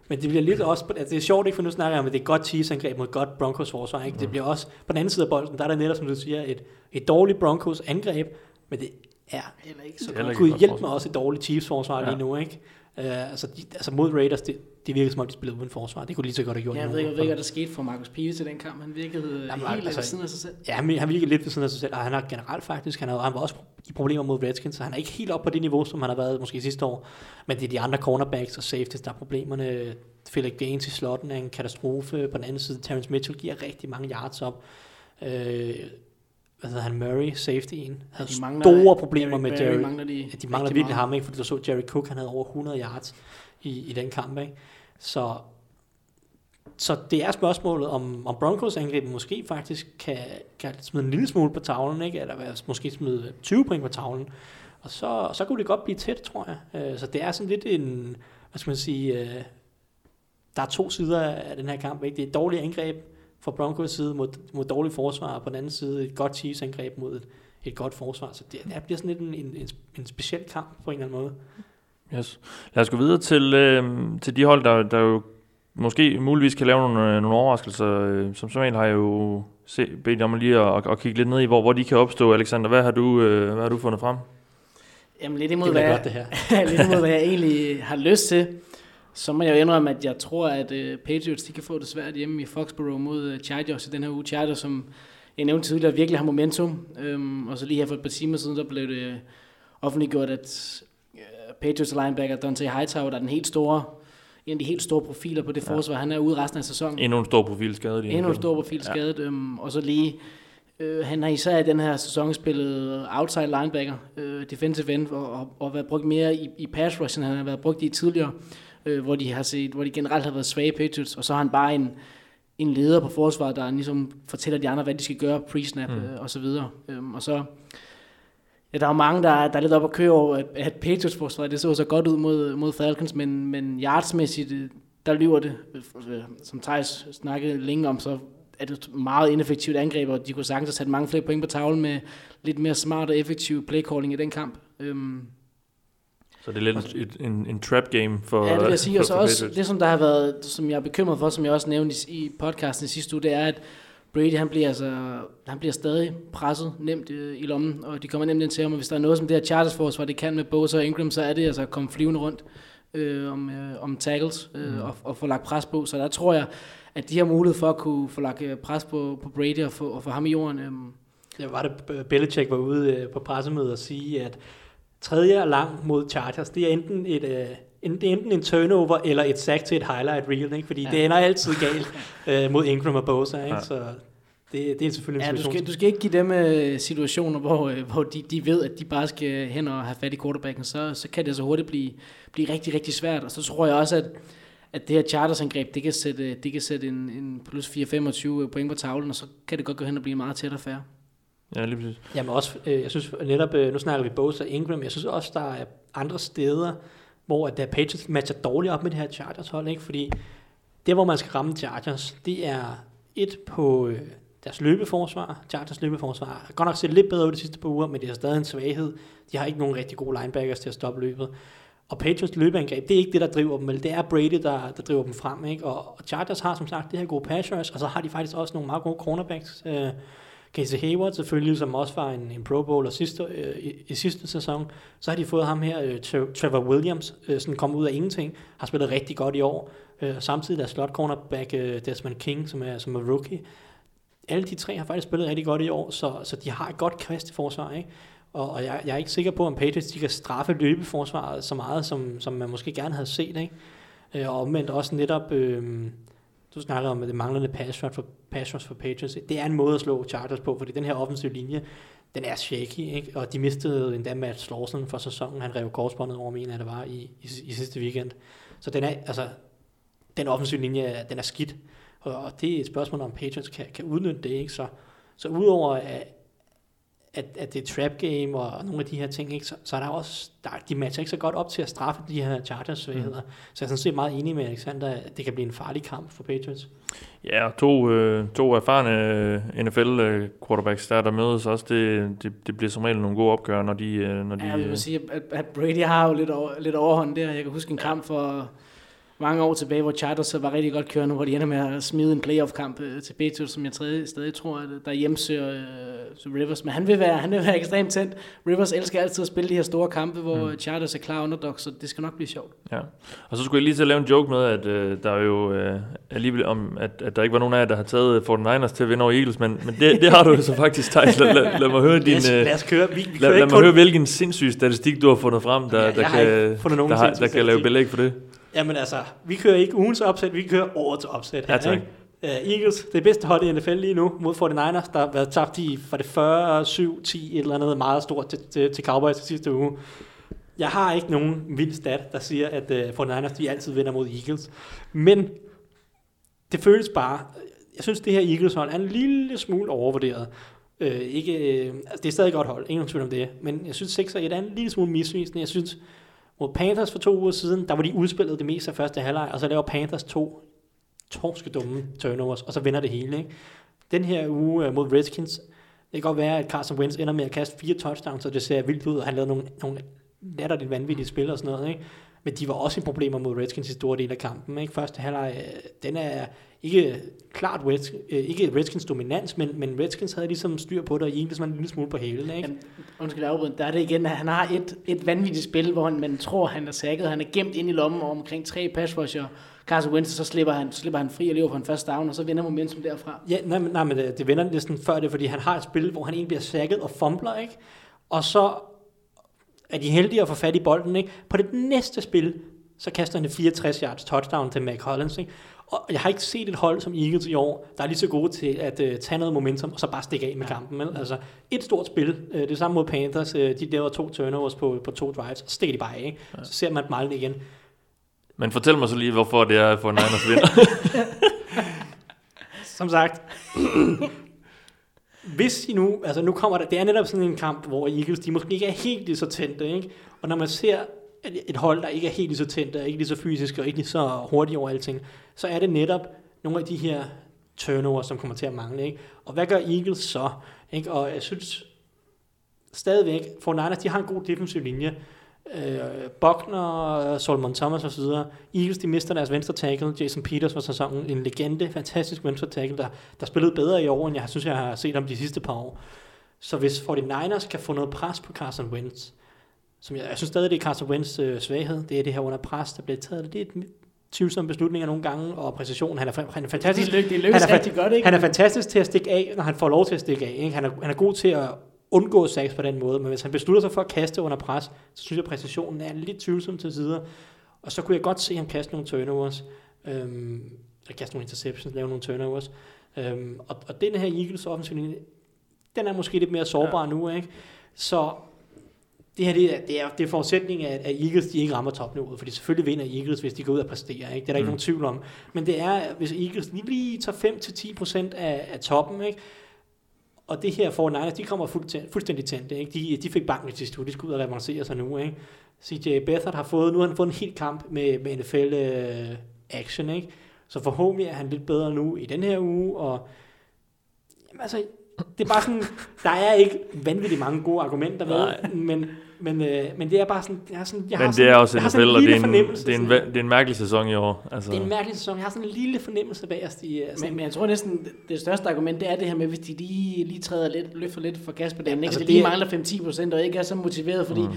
men det bliver lidt også, altså det er sjovt ikke, for nu snakker jeg om, at det er et godt Chiefs-angreb mod godt Broncos forsvar, ikke? Det bliver også, på den anden side af bolden, der er der netop, som du siger, et, et dårligt Broncos angreb, men det er Heller ikke så godt. Gud hjælp mig også et dårligt Chiefs forsvar Ja. lige nu, ikke? Uh, altså, de, altså mod Raiders, det, det virker som om, de spillede uden forsvar. Det kunne de lige så godt have gjort. Ja, jeg ved ikke, jeg ved ikke, hvad der skete for Marcus Pives i den kamp. Han virkede Jamen, helt altså, altså- ved siden af sig selv. Ja, han, han virker lidt ved siden af sig selv, og han har generelt faktisk, han, har, han var også i problemer mod Redskins, så han er ikke helt op på det niveau, som han har været måske sidste år. Men det er de andre cornerbacks og safeties, der er problemerne. Philip Gaines i slotten er en katastrofe. På den anden side, Terrence Mitchell giver rigtig mange yards op. Øh, hvad hedder han, Murray, safetyen, havde De mangler- store problemer Eric med Jerry. mangler de Ja, de mangler virkelig ham, ikke? Fordi du så Jerry Cook, han havde over 100 yards i, i den kamp, ikke? Så, så det er spørgsmålet, om, om Broncos angreb måske faktisk kan, kan smide en lille smule på tavlen, ikke? Eller måske smide 20 point på tavlen. Og så, så kunne det godt blive tæt, tror jeg. Øh, Så det er sådan lidt en, hvad skal man sige, øh, der er to sider af den her kamp, ikke? Det er et dårligt angreb fra Broncos side mod, mod dårligt forsvar, og på den anden side et godt Chiefs angreb mod et, et godt forsvar. Så det, det bliver sådan lidt en, en, en, en speciel kamp på en eller anden måde. Yes. Lad os gå videre til, øh, til de hold, der, der jo måske muligvis kan lave nogle, øh, nogle overraskelser. Øh, som som har jeg jo se, bedt jer om lige at, at, at kigge lidt ned i, hvor, hvor de kan opstå. Alexander, hvad har du, øh, hvad har du fundet frem? Jamen lidt imod, Det hvad, godt, det her. lidt imod, hvad jeg egentlig har lyst til. Så må jeg jo indrømme, at jeg tror, at uh, Patriots de kan få det svært hjemme i Foxborough mod uh, Chargers i den her uge. Chargers, som jeg nævnte tidligere, virkelig har momentum. Um, og så lige her for et par timer siden, der blev det offentliggjort, at uh, Patriots linebacker Dante Hightower, der er den helt store, en af de helt store profiler på det Ja. forsvar, han er ude resten af sæsonen. Endnu en stor profil skadet. Endnu en stor profil skadet. Ja. Øhm, og så lige, øh, han har især i den her sæson spillet outside linebacker, øh, defensive end, og, og, og været brugt mere i, i pass rush, end han har været brugt i tidligere, øh, hvor, de har set, hvor de generelt har været svage Patriots, og så har han bare en, en leder på forsvaret, der ligesom fortæller de andre, hvad de skal gøre pre-snap Mm. øh, og så videre. Øhm, og så, ja, der er jo mange, der, er- der er lidt op at køre over, at, at Patriots forsvar, det så så godt ud mod, mod Falcons, men, men yardsmæssigt, øh, der lyver det, øh, som Thijs snakkede længe om, så er det et meget ineffektivt angreb, og de kunne sagtens have sat mange flere point på tavlen med lidt mere smart og effektiv playcalling i den kamp. Øhm, Så det er lidt en, et- en, en trap game for ja, det vil jeg sige. Og så også det, som der har været, som jeg er bekymret for, som jeg også nævnte i, i podcasten i sidste uge, det er, at Brady, han bliver, altså, han bliver stadig presset nemt øh, i lommen, og de kommer nemt ind til ham, og hvis der er noget, som det her Chargers forsvar, det kan med Bosa og Ingram, så er det altså at komme flyvende rundt øh, om, øh, om tackles øh, mm. og, og få lagt pres på. Så der tror jeg, at de har mulighed for at kunne få lagt øh, pres på, på Brady og få, og få ham i jorden. Øh. Ja, var det Belichick var ude øh, på pressemødet og sige, at tredje og lang mod Chargers, det er enten et, øh, en, det er enten en turnover eller et sack til et highlight reel, ikke? fordi ja. det ender altid galt øh, mod Ingram og Bosa, ikke? Ja. så det, det er selvfølgelig en ja, du skal, du skal ikke give dem uh, situationer, hvor, uh, hvor de, de ved, at de bare skal hen og have fat i quarterbacken, så, så kan det så hurtigt blive, blive rigtig, rigtig svært, og så tror jeg også, at at det her chartersangreb, det kan sætte, det kan sætte en, en plus 4-25 point på tavlen, og så kan det godt gå hen og blive meget tæt og færre. Ja, lige præcis. Jamen også, øh, jeg synes netop, øh, nu snakker vi Bosa og Ingram, jeg synes også, der er andre steder, hvor at der Patriots matcher dårligt op med det her Chargers hold, ikke? fordi det, hvor man skal ramme Chargers, det er et på øh, deres løbeforsvar. Chargers løbeforsvar har godt nok set lidt bedre ud de sidste par uger, men det er stadig en svaghed. De har ikke nogen rigtig gode linebackers til at stoppe løbet. Og Patriots løbeangreb, det er ikke det, der driver dem, men det er Brady, der, der driver dem frem. Ikke? Og, og Chargers har som sagt det her gode pass rush, og så har de faktisk også nogle meget gode cornerbacks. Øh, Casey Hayward selvfølgelig, som også var en, en Pro Bowler sidste, øh, i, i sidste sæson. Så har de fået ham her, øh, Trevor Williams, øh, som kom ud af ingenting, har spillet rigtig godt i år. Øh, samtidig der slot cornerback øh, Desmond King, som er, som er rookie. Alle de tre har faktisk spillet rigtig godt i år, så, så de har et godt kvast i forsvar. Ikke? Og, og jeg, jeg er ikke sikker på, om Patriots de kan straffe løbeforsvaret så meget, som, som man måske gerne havde set. Ikke? Øh, og omvendt også netop... Øh, du snakker om, det manglende pass rush for, pass rush for Patriots. Det er en måde at slå Chargers på, fordi den her offensive linje, den er shaky, ikke? og de mistede endda Matt Lawson for sæsonen. Han rev korsbåndet over min, at det var i, i, i, sidste weekend. Så den er, altså, den offensive linje, den er skidt. Og, og det er et spørgsmål, om Patriots kan, kan udnytte det. Ikke? Så, så udover at, at, at det er trap game og nogle af de her ting, ikke? Så, så er der også, der, de matcher ikke så godt op til at straffe de her Chargers svagheder. Mm. Så jeg er sådan set meget enig med Alexander, at det kan blive en farlig kamp for Patriots. Ja, to, øh, to erfarne øh, NFL øh, quarterbacks der, der mødes også, det, det, det bliver som regel nogle gode opgør, når de... Når de ja, jeg vil sige, at, at Brady har jo lidt, over, lidt overhånd der. Jeg kan huske en kamp for mange år tilbage, hvor Chargers så var rigtig godt kørende, hvor de ender med at smide en playoff-kamp øh, til Patriots, som jeg tredje, stadig tror, at der hjemsøger øh, Rivers. Men han vil, være, han vil være ekstremt tændt. Rivers elsker altid at spille de her store kampe, hvor mm. Chargers er klar underdog, så det skal nok blive sjovt. Ja, og så skulle jeg lige til at lave en joke med, at øh, der er jo øh, alligevel om, at, at der ikke var nogen af jer, der har taget 49ers til at vinde over Eagles, men, men det, det har du jo så faktisk, Thijs. Lad, lad, lad mig høre din... Øh, lad os køre. Vi, vi lad, lad mig kun... høre, hvilken sindssyg statistik, du har fundet frem, der, ja, der, kan, der, har, der kan lave belæg for det. Jamen altså, vi kører ikke ugens opsæt, vi kører årets opsæt. Her, ja, tak. Uh, Eagles, det bedste hold i NFL lige nu, mod 49ers, der har været tabt i for det 40, 7, 10, et eller andet meget stort til, til, til Cowboys til sidste uge. Jeg har ikke nogen vild stat, der siger, at uh, 49ers de altid vinder mod Eagles. Men det føles bare, jeg synes, det her Eagles hold er en lille smule overvurderet. Uh, ikke, uh, altså, det er stadig godt hold, ingen tvivl om det. Men jeg synes 6 1 er en lille smule misvisende. Jeg synes, mod Panthers for to uger siden, der var de udspillet det meste af første halvleg, og så laver Panthers to torske dumme turnovers, og så vinder det hele. Ikke? Den her uge uh, mod Redskins, det kan godt være, at Carson Wentz ender med at kaste fire touchdowns, så det ser vildt ud, og han lavede nogle, nogle latterligt vanvittige spil og sådan noget. Ikke? Men de var også i problemer mod Redskins i store del af kampen. Ikke? Første halvleg, øh, den er ikke klart Reds, øh, ikke Redskins dominans, men, men Redskins havde ligesom styr på det, og Eagles var en lille smule på hælen. Ikke? Jamen, undskyld afbryde, der er det igen, at han har et, et vanvittigt spil, hvor han, man tror, han er sækket. Han er gemt ind i lommen og omkring tre pass rusher. Carson Wentz, så slipper han, så slipper han fri og lever på en første down, og så vender momentum derfra. Ja, nej, nej men det, det vender næsten før det, fordi han har et spil, hvor han egentlig bliver sækket og fumbler, ikke? Og så er de heldige at få fat i bolden, ikke? På det næste spil, så kaster han et 64 yards touchdown til Mac Hollins, ikke? Og jeg har ikke set et hold som Eagles i år, der er lige så gode til at uh, tage noget momentum, og så bare stikke af med kampen. Vel? Altså, et stort spil, uh, det samme mod Panthers, uh, de laver to turnovers på, på to drives, og så stikker de bare af. Ikke? Ja. Så ser man Malden igen. Men fortæl mig så lige, hvorfor det er for Niners vinder. som sagt, hvis I nu, altså nu kommer der, det er netop sådan en kamp, hvor Eagles, de måske ikke er helt lige så tændte, ikke? Og når man ser et hold, der ikke er helt lige så tændt, og ikke lige så fysisk, og ikke lige så hurtigt over alting, så er det netop nogle af de her turnover, som kommer til at mangle. Ikke? Og hvad gør Eagles så? Ikke? Og jeg synes stadigvæk, for Niners, de har en god defensiv linje, øh, Buckner, Solomon Thomas osv. Eagles, de mister deres venstre tackle. Jason Peters var sæsonen en legende, fantastisk venstre tackle, der, der spillede bedre i år, end jeg synes, jeg har set ham de sidste par år. Så hvis 49ers kan få noget pres på Carson Wentz, som jeg, jeg synes stadig, det er Carson Wentz øh, svaghed, det er det her under pres, der bliver taget lidt tvivlsomme beslutninger nogle gange, og præcision, han er, han er fantastisk. Det, det lykkes han er, rigtig godt, ikke? Han er fantastisk til at stikke af, når han får lov til at stikke af. Ikke? Han, er, han er god til at undgå sacks på den måde, men hvis han beslutter sig for at kaste under pres, så synes jeg, at præcisionen er lidt tvivlsom til sider. Og så kunne jeg godt se ham kaste nogle turnovers, øhm, eller kaste nogle interceptions, lave nogle turnovers. Øhm, og, og den her Eagles offensiv linje, den er måske lidt mere sårbar ja. nu, ikke? Så det her det er, det er, det er forudsætningen af, at Eagles de ikke rammer topniveauet, fordi selvfølgelig vinder Eagles, hvis de går ud og præsterer. Ikke? Det er der mm. ikke nogen tvivl om. Men det er, hvis Eagles lige, lige tager 5-10% af, af toppen, ikke? Og det her for Niners, de kommer fuldstændig, tændte. Ikke? De, de fik banken til sidste de skal ud og revancere sig nu. Ikke? CJ Beathard har fået, nu har han fået en helt kamp med, med NFL uh, action, ikke? så forhåbentlig er han lidt bedre nu i den her uge, og jamen, altså, det er bare sådan, der er ikke vanvittigt mange gode argumenter med, men, men, øh, men det er bare sådan, jeg har sådan, jeg Men har det sådan, er også jeg har NFL, sådan og det lille er, en, fornemmelse, det, er en, det er en mærkelig sæson i år. Altså, det er en mærkelig sæson. Jeg har sådan en lille fornemmelse bag os. I, uh, Men, men jeg tror næsten, det største argument, det er det her med, hvis de lige, lige træder lidt, løfter lidt for gaspedalen, ikke? altså, Altså, de det lige er- mangler 5-10 procent, og ikke er så motiveret, fordi, mm.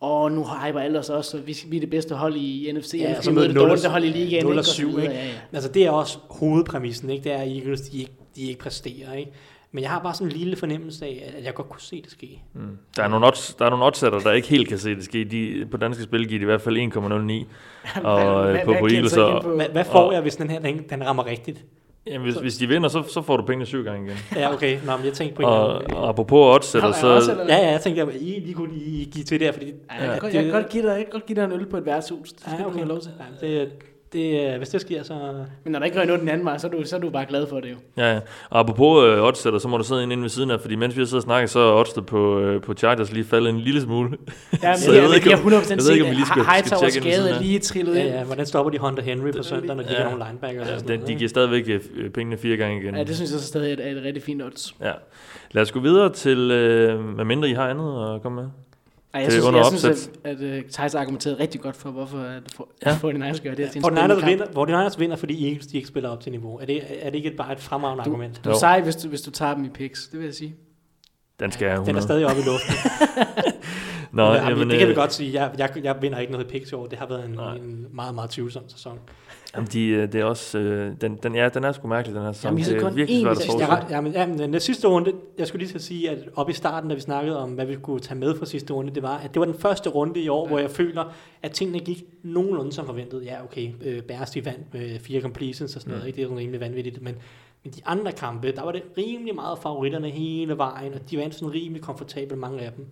og nu hyper alle os også, og vi, vi er det bedste hold i NFC, Ja, og så vi møder det 0 og dårligste hold i ligaen, 0 og og så 7, videre, ikke? Ja, ja. Altså, det er også hovedpræmissen, ikke? Det er, at Eagles, de ikke, de ikke præsterer, ikke? Men jeg har bare sådan en lille fornemmelse af, at jeg godt kunne se det ske. mm. der, er nogle odds, der er nogle oddsætter, der ikke helt kan se det ske. De, på danske spil giver de i hvert fald 1,09. Og øh, på, på kan Eagles, så på- Hvad, hvad får og- jeg, hvis den her den, den rammer rigtigt? jamen, hvis, hvis de vinder, så, så får du pengene syv gange igen. Ja, okay. Nå, men jeg tænkte på en Og, gang. og apropos oddsætter, så... Ja, ja, jeg tænkte, at I lige kunne lige give til der, fordi... Ja, jeg, kan godt, jeg, kan godt give dig, jeg kan godt give dig en øl på et værtshus. Det skal Ja, ja, okay. okay. du have lov til. Ja, det, det, øh, hvis det sker, så... Men når der ikke rører den anden vej, så er, du, så er du bare glad for det jo. Ja, ja. Og apropos øh, oddsætter, så må du sidde inde ved siden af, fordi mens vi har siddet og snakket, så er oddset på, øh, på Chargers lige faldet en lille smule. Ja, men Så jeg, jeg ved ikke, jeg, om- jeg 100% jeg ved ikke, om vi lige skal- skal tjekke skade siden af. lige trillet Ja, ind. ja, hvordan stopper de Hunter Henry på søndag, når de Ja. ja. nogle linebacker? Ja, sådan den, noget, de giver stadigvæk øh, pengene fire gange igen. Ja, det synes jeg så stadig er et, er et rigtig fint odds. Ja. Lad os gå videre til, øh, hvad mindre I har andet at komme med. Ej, jeg Det synes, under jeg synes at, at uh, Thijs argumenterede rigtig godt for, hvorfor at for, Ja. ja. 49ers gør det. til en Hvor spændende Niners kamp. vinder, fordi Eagles de ikke spiller op til niveau. Er det, er det ikke et- bare et fremragende Du- argument? Du er sej, hvis du, hvis du tager dem i picks, det vil jeg sige. Den skal jeg Den er 100. stadig oppe i luften. Nå, Nå, jamen, jamen, det kan vi øh, godt sige. Jeg, jeg, jeg vinder ikke noget i picks i år. Det har været en, Nej. en meget, meget tvivlsom sæson. Jamen, de, øh, det er også, øh, den, den, ja, den er sgu mærkelig, den her sæson. Jamen, det er virkelig svært at forudse. Jamen, jamen, den sidste runde, jeg skulle lige til at sige, at op i starten, da vi snakkede om, hvad vi kunne tage med fra sidste runde, det var, at det var den første runde i år, ja. hvor jeg føler, at tingene gik nogenlunde som forventet. Ja, okay, øh, de vandt med fire completions og sådan noget, Mm. ikke? det er rimelig vanvittigt, men, men de andre kampe, der var det rimelig meget favoritterne hele vejen, og de vandt sådan rimelig komfortabelt, mange af dem.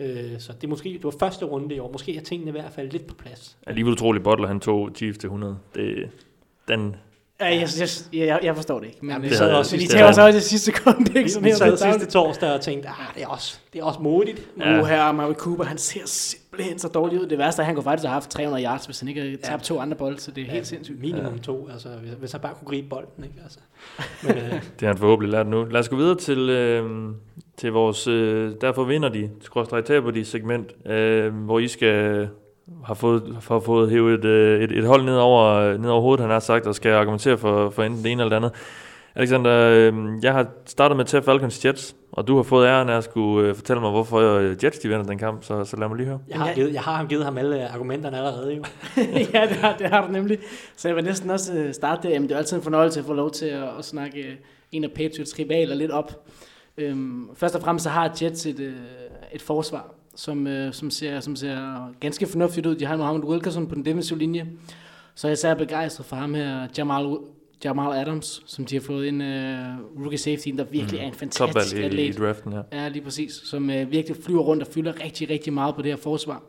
Øh, så det, er måske, det var første runde i år. Måske er tingene i hvert fald lidt på plads. Alligevel utroligt, Butler han tog Chiefs til 100. Det, den, Ja, jeg, jeg, jeg, jeg forstår det ikke. Men, Jamen, det havde men også I sidste- tager så også i sidste sekund, ikke? Vi, Sådan vi sad på sidste torsdag og tænkte, ah, det er også, det er også modigt. Ja. Uh, her Murray Cooper, han ser simpelthen så dårlig ud. Det værste er, at han kunne faktisk have haft 300 yards, hvis han ikke havde tabt to andre bolde, så det er helt sindssygt. Minimum to, altså hvis, hvis han bare kunne gribe bolden, ikke? Altså. Men, øh, det har han forhåbentlig lært nu. Lad os gå videre til, øh, til vores, øh, derfor vinder de, skråstrej taber de segment, øh, hvor I skal har fået, har fået hævet et, øh, et, et hold ned over, ned over hovedet, han har sagt, og skal argumentere for, for enten det ene eller det andet. Alexander, øh, jeg har startet med at tage Falcons Jets, og du har fået æren af at skulle øh, fortælle mig, hvorfor Jets de vinder den kamp, så, så lad mig lige høre. jeg, har givet, jeg har givet ham alle argumenterne allerede, jo. ja, det har, det har du nemlig. Så jeg vil næsten også starte der. Jamen, det er altid en fornøjelse at få lov til at, at snakke en af Patriots rivaler lidt op. Øhm, først og fremmest så har Jets et, et forsvar, som, øh, som, ser, som ser ganske fornuftigt ud. De har Mohamed Wilkerson på den defensive linje. Så jeg er især begejstret for ham her, Jamal, Jamal Adams, som de har fået en uh, rookie safety, der virkelig Mm. er en fantastisk Topvalg i, i atlet. draften her. Ja, lige præcis. Som øh, virkelig flyver rundt og fylder rigtig, rigtig meget på det her forsvar.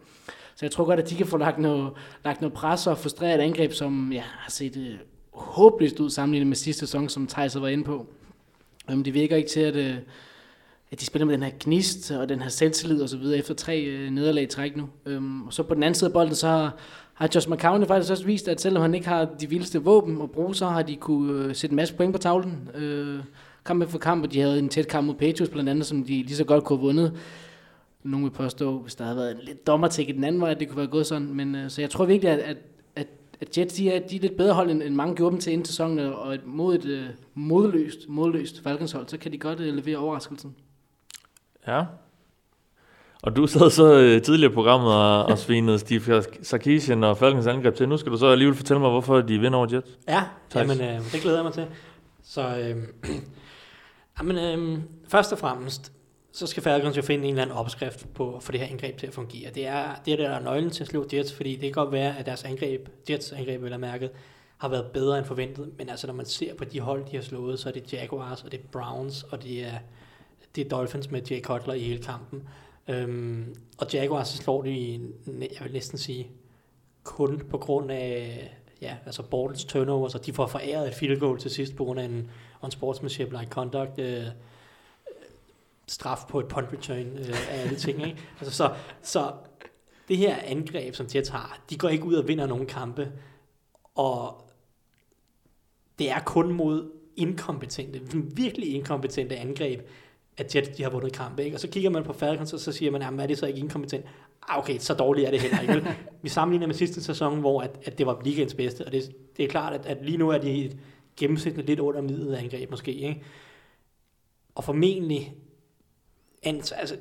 Så jeg tror godt, at de kan få lagt noget, lagt noget pres og frustreret et angreb, som ja, har set øh, håbløst ud sammenlignet med sidste sæson, som Thijs var inde på. Um, det virker ikke til, at, øh, at de spiller med den her gnist og den her selvtillid og så videre efter tre øh, nederlag i træk nu. Øhm, og så på den anden side af bolden, så har, har Josh McCown faktisk også vist, at selvom han ikke har de vildeste våben at bruge, så har de kunne øh, sætte en masse point på tavlen. Øh, kamp for kamp, og de havde en tæt kamp mod Patriots blandt andet, som de lige så godt kunne have vundet. Nogle vil påstå, hvis der havde været en lidt dommertik i den anden vej, at det kunne være gået sådan. Men, øh, så jeg tror virkelig, at, at, at, at Jets de er, de er lidt bedre hold, end, end mange gjorde dem til inden sæsonen, og mod et øh, modløst, modløst Falcons hold, så kan de godt øh, levere overraskelsen. Ja. Og du sad så øh, tidligere i programmet og, og svinede Steve Sarkisian og Falcons angreb til. Nu skal du så alligevel fortælle mig, hvorfor de vinder over Jets. Ja, Tak. jamen, øh, det glæder jeg mig til. Så, øh, jamen, øh, først og fremmest, så skal Falcons jo finde en eller anden opskrift på, for det her angreb til at fungere. Det er det, er der er nøglen til at slå Jets, fordi det kan godt være, at deres angreb, Jets angreb, vil mærket, har været bedre end forventet, men altså når man ser på de hold, de har slået, så er det Jaguars, og det er Browns, og det er, det er Dolphins med Jay Cutler i hele kampen. Øhm, og Jaguars så slår de, jeg vil næsten sige, kun på grund af ja, altså Bortles turnovers, og de får foræret et field goal til sidst på grund af en unsportsmanship like conduct øh, straf på et punt return øh, af alle ting. Ikke? Altså, så, så det her angreb, som Jets har, de går ikke ud og vinder nogen kampe, og det er kun mod inkompetente, virkelig inkompetente angreb, at Jets de har vundet kampe. Ikke? Og så kigger man på Falcons, og så siger man, jamen er det så ikke inkompetent? Ah, okay, så dårligt er det heller ikke. vel? Vi sammenligner med sidste sæson, hvor at, at det var ligaens bedste, og det, det er klart, at, at lige nu er de et gennemsnitligt lidt under midlet angreb måske. Ikke? Og formentlig, altså,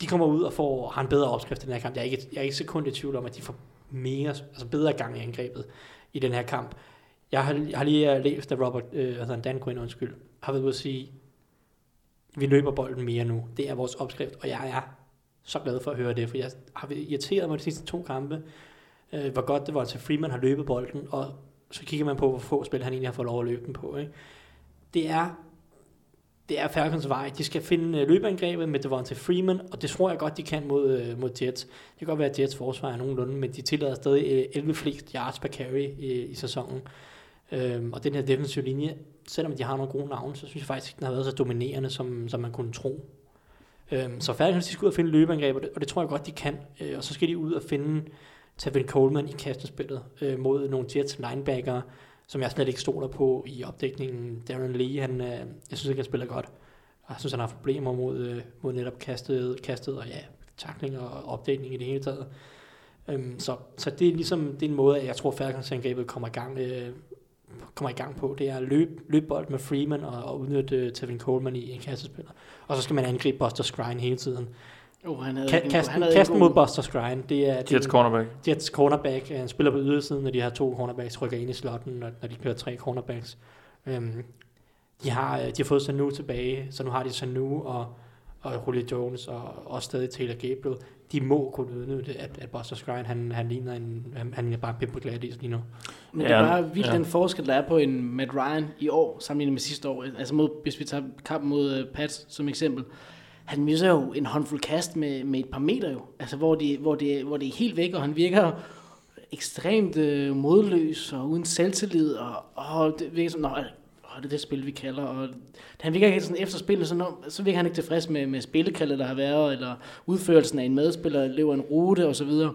de kommer ud og får, har en bedre opskrift i den her kamp. Jeg er ikke, jeg er ikke sekund i tvivl om, at de får mere, altså bedre gang i angrebet i den her kamp. Jeg har, jeg har lige øh, læst, at Robert, øh, altså Dan Quinn, undskyld, har været ude at sige, vi løber bolden mere nu. Det er vores opskrift, og jeg er så glad for at høre det, for jeg har irriteret mig de sidste to kampe, øh, hvor godt det var til Freeman har løbet bolden, og så kigger man på, hvor få spil han egentlig har fået lov at løbe den på. Ikke? Det er det er Falcons vej. De skal finde øh, løbeangrebet med Devontae Freeman, og det tror jeg godt, de kan mod, øh, mod Jets. Det kan godt være, at Jets forsvar er nogenlunde, men de tillader stadig øh, 11 flest yards per carry i, i sæsonen. Øhm, og den her defensive linje, selvom de har nogle gode navne, så synes jeg faktisk ikke, den har været så dominerende, som, som man kunne tro. Øhm, så Falcons, de skal ud og finde løbeangreb, og det, og det tror jeg godt, de kan. Øh, og så skal de ud og finde Tavin Coleman i kastespillet øh, mod nogle Jets linebacker, som jeg slet ikke stoler på i opdækningen. Darren Lee, han, øh, jeg synes ikke, han spiller godt. Og jeg synes, han har problemer mod, øh, mod netop kastet, kastet og ja, takling og opdækning i det hele taget. Øhm, så, så det er ligesom det er en måde, at jeg tror, Falcons angrebet kommer i gang, øh, kommer i gang på. Det er at løbe, løbe bold med Freeman og, og udnytte uh, Tevin Coleman i en kastespiller. Og så skal man angribe Buster Skrine hele tiden. Oh, han havde Ka- kasten, han havde kasten en mod Buster Skrine, det er, Jets cornerback. Jets cornerback. Han spiller på ydersiden, når de har to cornerbacks, rykker ind i slotten, når, når de kører tre cornerbacks. Øhm, de, har, øh, de har fået Sanu tilbage, så nu har de Sanu og, og Julio Jones og også stadig Taylor Gabriel. De må kunne udnytte, at, at Buster Skrine, han, han ligner en, han, han ligner bare en pimpe Gladys lige nu. Men det Ja, er bare vildt ja. den forskel, der er på en Matt Ryan i år, sammenlignet med sidste år. Altså mod, hvis vi tager kampen mod uh, Pats som eksempel. Han misser jo en håndfuld kast med, med et par meter jo. Altså hvor, de, hvor, det, hvor det er helt væk, og han virker ekstremt øh, modløs og uden selvtillid. Og, og det virker som, og det er det spil, vi kalder. Og han virker ikke sådan efter spillet, så, når, så virker han ikke tilfreds med, med spillekaldet, der har været, eller udførelsen af en medspiller, lever en rute osv. Så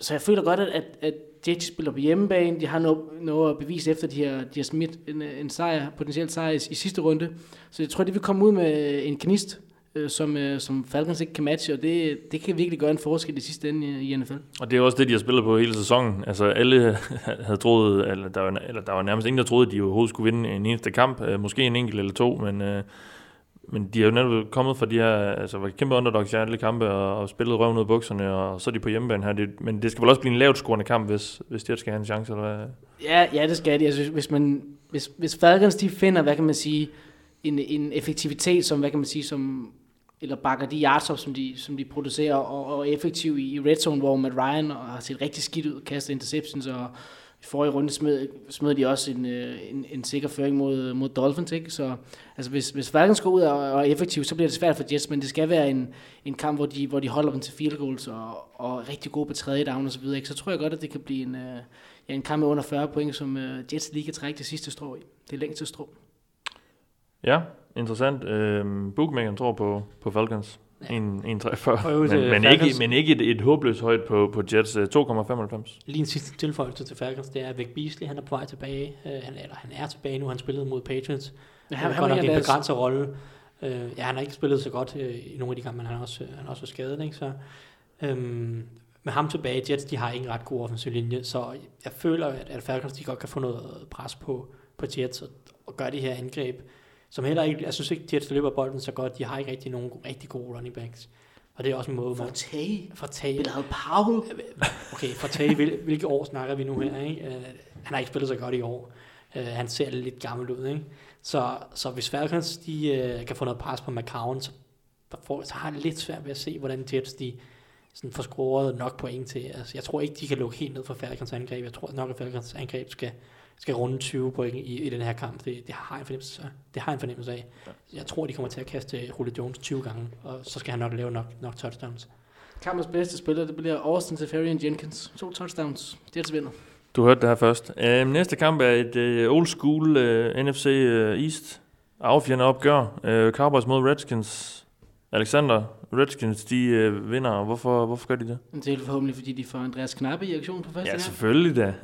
så jeg føler godt, at, at, at Jets spiller på hjemmebane. De har noget, noget at bevise efter, de har, de har smidt en, en sejr, potentielt sejr i, i sidste runde. Så jeg tror, de vil komme ud med en knist, øh, som, øh, som Falcons ikke kan matche, og det, det kan virkelig gøre en forskel i sidste ende i, i NFL. Og det er også det, de har spillet på hele sæsonen. Altså alle havde troet, eller der var, eller der var nærmest ingen, der troede, at de overhovedet skulle vinde en eneste kamp. Øh, Måske en enkelt eller to, men, øh, men de er jo netop kommet fra de her, altså var kæmpe underdogs i alle kampe, og, og spillet røven ud af bukserne, og så er de på hjemmebane her. Det, men det skal vel også blive en lavt scorende kamp, hvis, hvis de skal have en chance, eller hvad? Ja, ja, det skal de. Altså, hvis, man, hvis, hvis Falcons de finder, hvad kan man sige, en, en effektivitet, som, hvad kan man sige, som, eller bakker de yards op, som de, som de producerer, og, og er effektiv i, red zone, hvor Matt Ryan har set rigtig skidt ud, kaster interceptions, og i forrige runde smed, smed de også en, øh, en, en sikker føring mod, mod Dolphins, ikke? Så altså, hvis, hvis Falcons går ud og, og er effektiv, så bliver det svært for Jets, men det skal være en, en kamp, hvor de, hvor de holder dem til field goals, og, og er rigtig gode på tredje down og så videre, ikke? Så tror jeg godt, at det kan blive en, øh, ja, en kamp med under 40 point, som øh, Jets lige kan trække det sidste strå i. Det er længste strå. Ja, interessant. Øhm, Bookmakeren tror på, på Falcons. Ja. 1,43. Prøv til Men, men, ikke, men ikke et, et håbløst højt på, på Jets. øh, 2,95. Lige en sidste tilføjelse til Falcons, det er, at Vic Beasley, han er på vej tilbage. Øh, han, eller han er tilbage nu, han spillede mod Patriots. Ja, Han han, har han, nok en en begrænset rolle. Øh, ja, han har ikke spillet så godt øh, i nogle af de kampe, men han er også, han er også skadet, ikke? Så, øhm, med ham tilbage, Jets, de har ikke en ret god offensiv linje, så jeg føler, at, at Falcons, de godt kan få noget pres på, på Jets og, og gøre de her angreb, som heller ikke, jeg synes ikke, Jets løber bolden så godt, de har ikke rigtig nogen rigtig gode running backs. Og det er også en måde, For man... Tage. For tage. Bilal Powell. Okay, for tage, hvil, hvilke år snakker vi nu her, ikke? Uh, han har ikke spillet så godt i år. Uh, han ser lidt gammel ud, ikke? Så, så hvis Falcons, de uh, kan få noget pres på McCown, så, får, så har jeg lidt svært ved at se, hvordan Jets, de sådan får scoret nok point til. Altså, jeg tror ikke, de kan lukke helt ned for Falcons angreb. Jeg tror nok, at Falcons angreb skal, skal runde 20 point i, i den her kamp. Det, det, har jeg en fornemmelse, det har jeg en fornemmelse af. Jeg tror, de kommer til at kaste Julio Jones 20 gange, og så skal han nok lave nok, nok touchdowns. Kampens bedste spiller, det bliver Austin Safarian Jenkins. To touchdowns. Jets vinder. Du hørte det her først. Uh, næste kamp er et uh, old school uh, NFC uh, East affjende opgør. Uh, Cowboys mod Redskins. Alexander, Redskins, de uh, vinder. Hvorfor, hvorfor gør de det? Det er forhåbentlig, fordi de får Andreas Knappe i aktion på første Ja, gang. selvfølgelig da.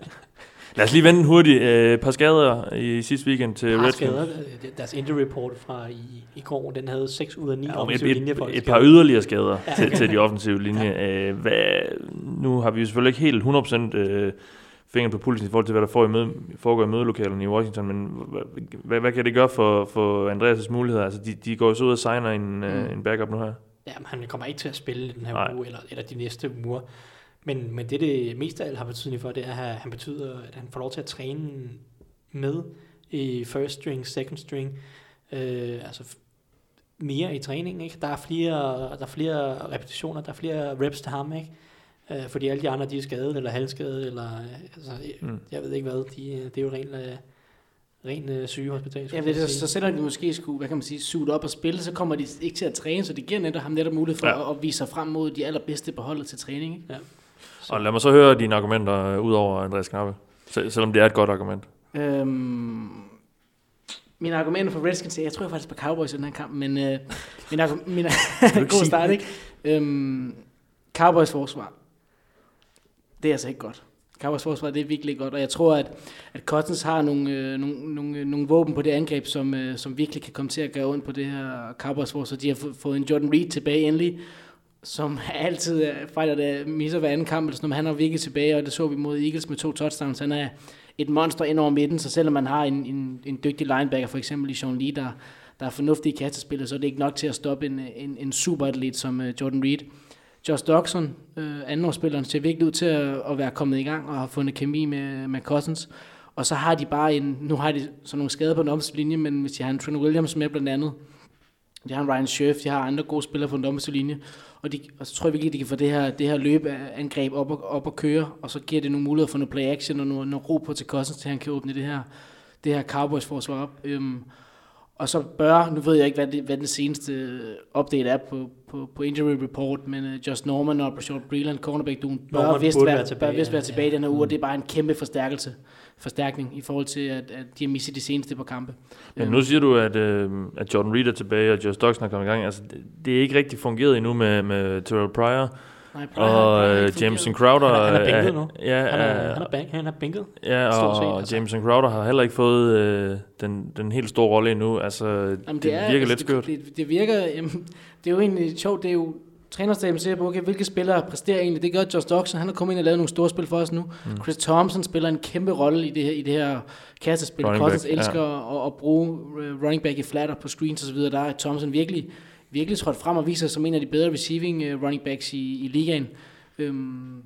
Lad os lige vente hurtigt. Et uh, par skader i sidste weekend til Par Redskins. skader. Øh, Deres injury report fra i, i går, den havde 6 ud af 9 Ja, ja, et, offensive linjer et, et par yderligere skader ja, til, til de offensive linjer. Ja. Hvad, nu har vi jo selvfølgelig ikke helt 100% øh, fingeren på pulsen i forhold til, hvad der får i møde, foregår i mødelokalerne i Washington, men hvad, hvad, hvad kan det gøre for, for Andreas' muligheder? Altså, de, de går jo så ud og signer en, mm. øh, en backup nu her. Ja, men han kommer ikke til at spille den her Nej. uge, eller, eller de næste uger. Men, men det, det mest af alt har betydning for, det er, at han betyder, at han får lov til at træne med i first string, second string. Øh, altså mere i træningen, ikke? Der er flere, der er flere repetitioner, der er flere reps til ham, ikke? Øh, fordi alle de andre, de er skadet, eller halvskadet, eller øh, altså, Mm. jeg ved ikke hvad. De, det er jo rent, øh, ren øh, sygehospital. Ja, det, sige. så selvom de måske skulle, hvad kan man sige, suge op og spille, så kommer de ikke til at træne, så det giver netop ham netop mulighed for Ja. ja. at, at vise sig frem mod de allerbedste på holdet til træning. Ikke? Så- Og lad mig så høre dine argumenter øh, ud over Andreas Knappe, sel- selvom det er et godt argument. Øhm, mine argumenter for Redskins, jeg tror jeg faktisk på Cowboys i den her kamp, men øh, mine, argu- mine, god start, ikke? Øhm, Cowboys forsvar, det er altså ikke godt. Cowboys forsvar, det er virkelig godt, og jeg tror, at, at Cousins har nogle, øh, nogle, nogle, øh, nogle våben på det angreb, som, øh, som virkelig kan komme til at gøre ondt på det her Cowboys forsvar. De har få- fået en Jordan Reed tilbage endelig, som altid fighter, fejler, der misser hver anden kamp, eller sådan, men han er virkelig tilbage, og det så vi mod Eagles med to touchdowns. Han er et monster ind over midten, så selvom man har en, en, en dygtig linebacker, for eksempel i Sean Lee, der, der er fornuftige kastespillere, så er det ikke nok til at stoppe en, en, en superatlet som øh, Jordan Reed. Josh Dodson, øh, andenårsspilleren, ser virkelig ud til at, at være kommet i gang og har fundet kemi med, med Cousins. Og så har de bare en, nu har de så nogle skader på den linje, men hvis de har en Trent Williams med blandt andet, de har en Ryan Scherf, de har andre gode spillere på den offensive linje, og, de, og så tror jeg virkelig, at de kan få det her, det her løbeangreb op og, op og køre, og så giver det nogle muligheder for noget play action og noget, noget ro på til Cousins, til han kan åbne det her, det her Cowboys forsvar op. Øhm, og så bør, nu ved jeg ikke, hvad, det, hvad den seneste øh, update er på, på, på injury report, men uh, Just Norman og Rashad Breland, cornerback duen, bør Norman vist være, være tilbage, tilbage, bør vist være tilbage ja. i den her uge, Mm. og det er bare en kæmpe forstærkelse, forstærkning i forhold til, at, at de har misset de seneste par kampe. Men nu siger du, at, øh, at Jordan Reed er tilbage, og Josh Dodson er kommet i gang. Altså, det, det er ikke rigtig fungeret endnu med, med Terrell Pryor. Nej, Og har øh, Jameson. Crowder... Han er- han er bænket nu. Ja, Han er, er, han er, bank, han er bænket. ja stort set, og altså. Jameson Crowder har heller ikke fået øh, den, den helt store rolle endnu. Altså, Jamen, det, det virker lidt skørt. Det, det, det virker, jamen, det er jo egentlig sjovt, det er jo trænerstaben ser på, okay, hvilke spillere præsterer egentlig. Det gør Josh Dodson, han har kommet ind og lavet nogle store spil for os nu. Mm. Chris Thompson spiller en kæmpe rolle i det her, i det her kastespil. Cousins elsker at, at, bruge øh, running back i flatter på screens osv. Der er Thompson virkelig, virkelig trådt frem og viser sig som en af de bedre receiving øh, running backs i, i ligaen. Øhm,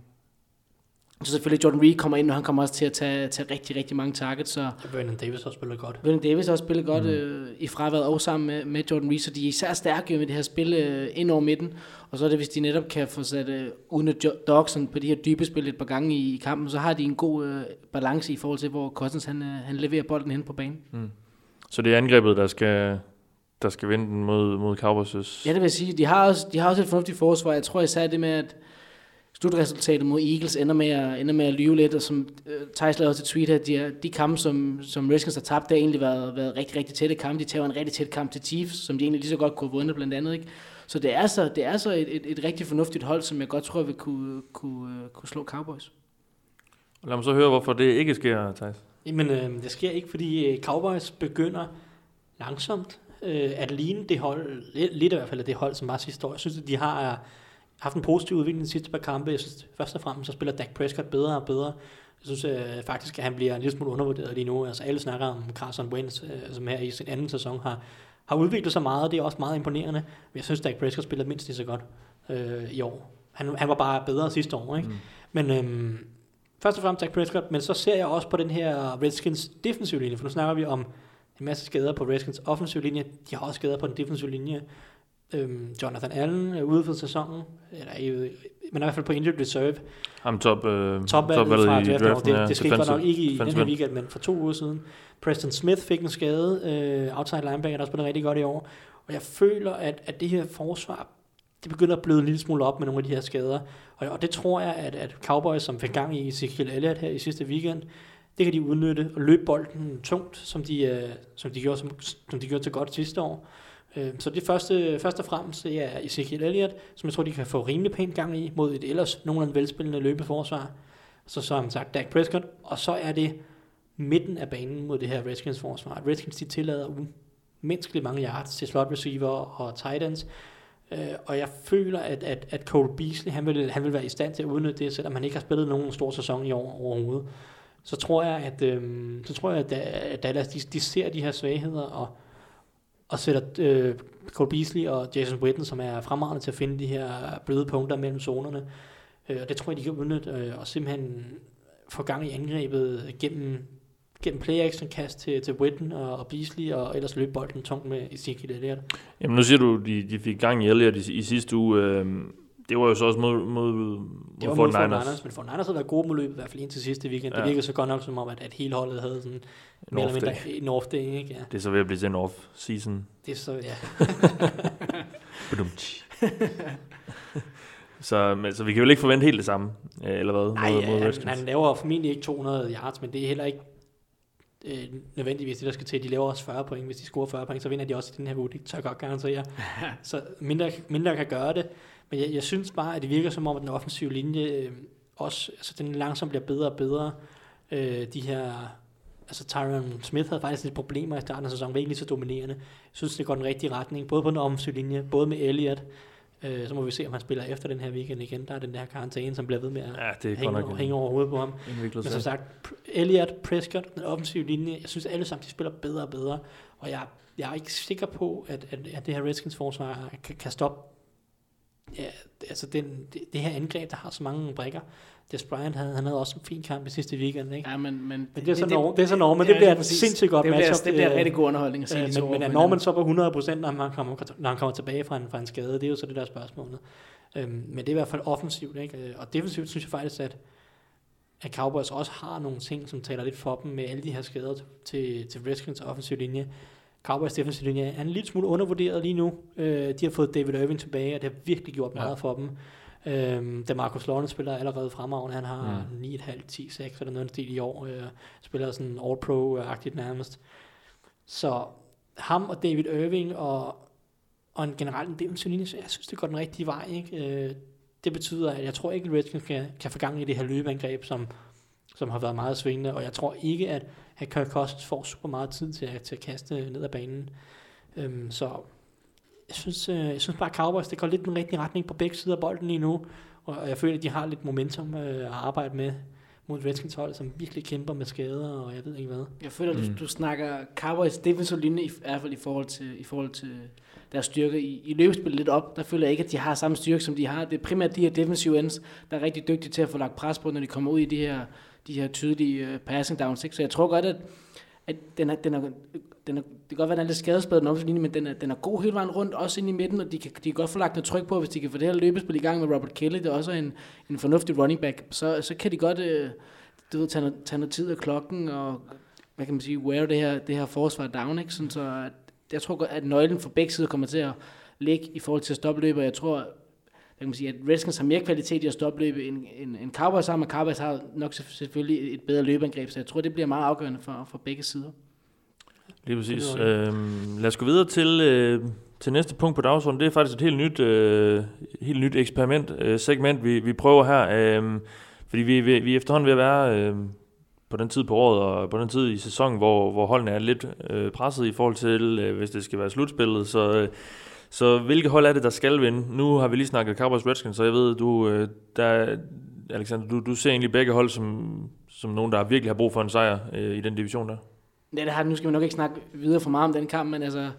så selvfølgelig Jordan Reed kommer ind, og han kommer også til at tage, tage rigtig, rigtig mange targets, så Vernon Davis har spillet godt. Vernon Davis har også spillet godt mm. øh, i fraværet, og sammen med, med Jordan Reed, så de er især stærke med det her spil øh, ind over midten. Og så er det, hvis de netop kan få sat øh, udnytte Jo- Dawson på de her dybe spil et par gange i, i kampen, så har de en god øh, balance i forhold til, hvor Cousins han, øh, han leverer bolden hen på banen. Så det er angrebet, der skal, der skal vinde den mod, mod Cowboys' Ja, det vil jeg sige. De har også, de har også et fornuftigt forsvar. Jeg tror især det med, at slutresultatet mod Eagles ender med at, ender med at lyve lidt, og som øh, Thijs lavede også et tweet her, de, er- de kampe, som, som Redskins har tabt, det har egentlig været, været rigtig, rigtig tætte kampe. De tager en rigtig tæt kamp til Chiefs, som de egentlig lige så godt kunne have vundet blandt andet. Ikke? Så det er så, det er så et, et, et rigtig fornuftigt hold, som jeg godt tror vil kunne, kunne, øh, kunne slå Cowboys. Lad mig så høre, hvorfor det ikke sker, Thijs. Jamen, øh, det sker ikke, fordi øh, Cowboys begynder langsomt øh, at ligne det hold, lidt, i hvert fald af det hold, som var sidste år. Jeg synes, at de har øh, haft en positiv udvikling de sidste par kampe. Jeg synes, først og fremmest, så spiller Dak Prescott bedre og bedre. Jeg synes øh, faktisk, at han bliver en lille smule undervurderet lige nu. Altså alle snakker om Carson Wentz, øh, som her i sin anden sæson har, har udviklet sig meget, og det er også meget imponerende. Men jeg synes, Dak Prescott spiller mindst lige så godt øh, i år. Han, han var bare bedre sidste år, ikke? Mm. Men øhm, først og fremmest Dak Prescott, men så ser jeg også på den her Redskins defensive linje, for nu snakker vi om en masse skader på Redskins offensive linje. De har også skader på den defensive linje. Øhm, Jonathan Allen er ude for sæsonen, eller, men i hvert fald på injured reserve. Ham top, øh, Top valget fra i draften, draften, det, det skete godt nok ikke i den her weekend, men for to uger siden. Preston Smith fik en skade, øh, outside linebacker, der spiller rigtig godt i år. Og jeg føler, at, at det her forsvar, det begynder at bløde en lille smule op med nogle af de her skader. Og, og det tror jeg, at, at Cowboys, som fik gang i Ezekiel Elliott her i sidste weekend, det kan de udnytte og løbe bolden tungt, som de, øh, som de, gjorde, som, som de gjorde til godt sidste år. Øh, så det første, først og fremmest det er Ezekiel Elliott, som jeg tror, de kan få rimelig pænt gang i mod et ellers nogenlunde velspillende løbeforsvar. Så så man sagt Dak Prescott, og så er det midten af banen mod det her Redskins forsvar. Redskins de tillader umenneskeligt mange yards til slot receiver og tight ends. Øh, og jeg føler, at, at, at Cole Beasley, han vil, han vil være i stand til at udnytte det, selvom han ikke har spillet nogen stor sæson i år overhovedet. Så tror jeg, at, øh, så tror jeg, at Dallas, de, de ser de her svagheder, og, og sætter øh, Cole Beasley og Jason Witten, som er fremragende til at finde de her bløde punkter mellem zonerne. Øh, og det tror jeg, de kan udnytte, øh, og simpelthen få gang i angrebet gennem, gennem play-action kast til, til Witten og, og Beasley, og ellers løbe bolden tungt med Ezekiel Elliott. Jamen nu siger du, de, de fik gang i Elliott i, i sidste uge. Øh, det var jo så også mod, mod, mod Det var mod 49ers. Men 49ers havde været gode mod løbet, i hvert fald indtil sidste weekend. Ja. Det virkede så godt nok som om, at, at hele holdet havde sådan mere eller mindre en off day, ikke? Ja. Det er så ved at blive til en off-season. Det er så, ja. Så, men, så vi kan vel ikke forvente helt det samme, øh, eller hvad? Nej, mod, ja, mod han, han laver formentlig ikke 200 yards, men det er heller ikke øh, nødvendigvis det, der skal til. De laver også 40 point. Hvis de scorer 40 point, så vinder de også i den her uge. Det tør jeg godt garantere. så mindre, mindre kan gøre det. Men jeg, jeg synes bare, at det virker som om, at den offensive linje øh, også, altså den langsomt bliver bedre og bedre. Øh, de her, altså Tyron Smith havde faktisk lidt problemer i starten af sæsonen, var ikke lige så dominerende. Jeg synes, det går den rigtige retning, både på den offensive linje, både med Elliott, Øh, så må vi se, om han spiller efter den her weekend igen. Der er den der karantæne, som bliver ved med at Ja, det hænge, over, hænge over hovedet på ham. Men som sagt, Elliott, Prescott, den offensive linje, jeg synes alle sammen, de spiller bedre og bedre. Og jeg, jeg er ikke sikker på, at, at, at det her Redskins forsvar kan, kan stoppe ja, altså den, det, det, her angreb, der har så mange brækker. Des Bryant havde, han havde også en fin kamp i sidste weekend, ikke? Ja, men, men, Men det er så Norman, det er så Norman, men det ja, bliver et præcis. sindssygt godt det bliver, matchup. Det bliver øh, rigtig god underholdning at se Øh, men, men er Norman så på 100% når han kommer, når han kommer tilbage fra en, fra en skade? Det er jo så det der spørgsmål. Øhm, men det er i hvert fald offensivt, ikke? Øh, Og defensivt synes jeg faktisk, at, at Cowboys også har nogle ting, som taler lidt for dem med alle de her skader til, til Redskins offensiv linje. Cowboys defensiv linje er en lille smule undervurderet lige nu. Øh, de har fået David Irving tilbage, og det har virkelig gjort Ja. meget for dem. Øhm, da Marcus Lawrence spiller allerede fremragende. Han har Mm. 9,5, 10, 6 eller noget stil i år. Øh, spiller sådan all-pro-agtigt nærmest. Så ham og David Irving og, og en generelt en defensiv linje, så jeg synes, det går den rigtige vej. Ikke? Øh, det betyder, at jeg tror ikke, at Redskins kan, kan få gang i det her løbeangreb, som, som har været meget svingende, og jeg tror ikke, at, at Kirk Cousins får super meget tid til at, til at kaste ned ad banen. Øhm, så jeg synes, øh, jeg synes bare, at Cowboys, det går lidt i den rigtige retning på begge sider af bolden lige nu, og jeg føler, at de har lidt momentum øh, at arbejde med mod Redskins hold, som virkelig kæmper med skader, og jeg ved ikke hvad. Jeg føler, Mm. du, du snakker Cowboys defensive linje, i, i hvert fald i forhold til, i forhold til deres styrke i, i løbespillet lidt op. Der føler jeg ikke, at de har samme styrke, som de har. Det er primært de her defensive ends, der er rigtig dygtige til at få lagt pres på, når de kommer ud i de her, de her tydelige uh, passing downs. Ikke? Så jeg tror godt, at, at den er, den er, den er, det kan godt være, at den er lidt skadesbadet, den offensive linje, men den er, den er god hele vejen rundt, også ind i midten, og de kan, de kan godt få lagt noget tryk på, hvis de kan få det her løbespil i gang med Robert Kelly, det er også en, en fornuftig running back, så, så kan de godt øh, du ved, tage, noget, tage noget tid af klokken, og hvad kan man sige, wear det her, det her forsvar down, ikke? Sådan så at, jeg tror godt, at nøglen for begge sider kommer til at ligge i forhold til at stoppe løber. jeg tror, kan man sige, at Redskins har mere kvalitet i at stoppe løbet, end, end, end Cowboys har, men Cowboys har nok selv- selvfølgelig et bedre løbeangreb, så jeg tror, det bliver meget afgørende for, for begge sider. Lige præcis. Det Øhm, lad os gå videre til, øh, til næste punkt på dagsordenen. Det er faktisk et helt nyt, øh, helt nyt eksperiment, øh, segment, vi, vi prøver her. Øh, fordi vi, vi, vi er efterhånden ved at være øh, på den tid på året og på den tid i sæsonen, hvor, hvor holdene er lidt øh, presset i forhold til, øh, hvis det skal være slutspillet. Så, øh, så hvilke hold er det, der skal vinde? Nu har vi lige snakket Cowboys Redskins, så jeg ved, du, øh, der, Alexander, du, du ser egentlig begge hold som, som nogen, der virkelig har brug for en sejr øh, i den division der. Ja, det har, nu skal vi nok ikke snakke videre for meget om den kamp, men altså,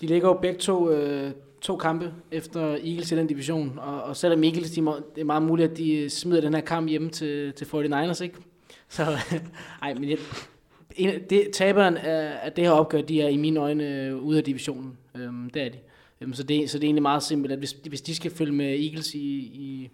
de ligger jo begge to, øh, to kampe efter Eagles i den division, og, og selvom Eagles, de må, det er meget muligt, at de smider den her kamp hjemme til, til 49ers, ikke? Så, ej, men jeg, en, det, taberen af, af det her opgør, de er i mine øjne øh, ude af divisionen. Øhm, det er de. Øhm, så, det, så det er egentlig meget simpelt, at hvis, hvis de skal følge med Eagles i, i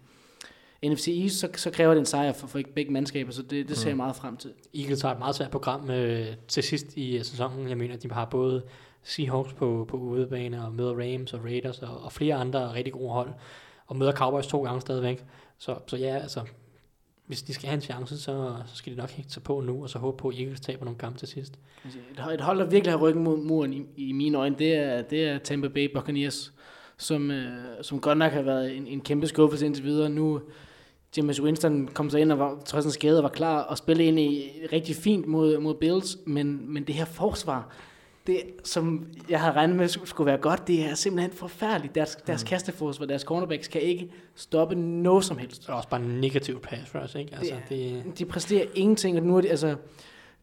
NFC East, så, så kræver det en sejr for, for begge mandskaber, så det, det ser jeg meget frem til. Eagles har et meget svært program øh, til sidst i øh, sæsonen. Jeg mener, de har både Seahawks på, på udebane, og møder Rams og Raiders, og, og flere andre rigtig gode hold, og møder Cowboys to gange stadigvæk. Så, så ja, altså, hvis de skal have en chance, så, så skal de nok hægte sig på nu, og så håbe på, at Eagles taber nogle kampe til sidst. Et hold der virkelig har ryggen mod muren i, i mine øjne, det er, det er Tampa Bay Buccaneers, som, øh, som godt nok har været en, en kæmpe skuffelse indtil videre. Nu James Winston kom så ind og var trods en skade og var klar og spille ind i rigtig fint mod, mod Bills, men, men det her forsvar, det, som jeg havde regnet med skulle være godt, det er simpelthen forfærdeligt. Deres, deres Mm. kasteforsvar, deres cornerbacks kan ikke stoppe noget som helst. Det er også bare en negativ pass os, ikke? Altså, det, De præsterer ingenting, og nu er de, altså,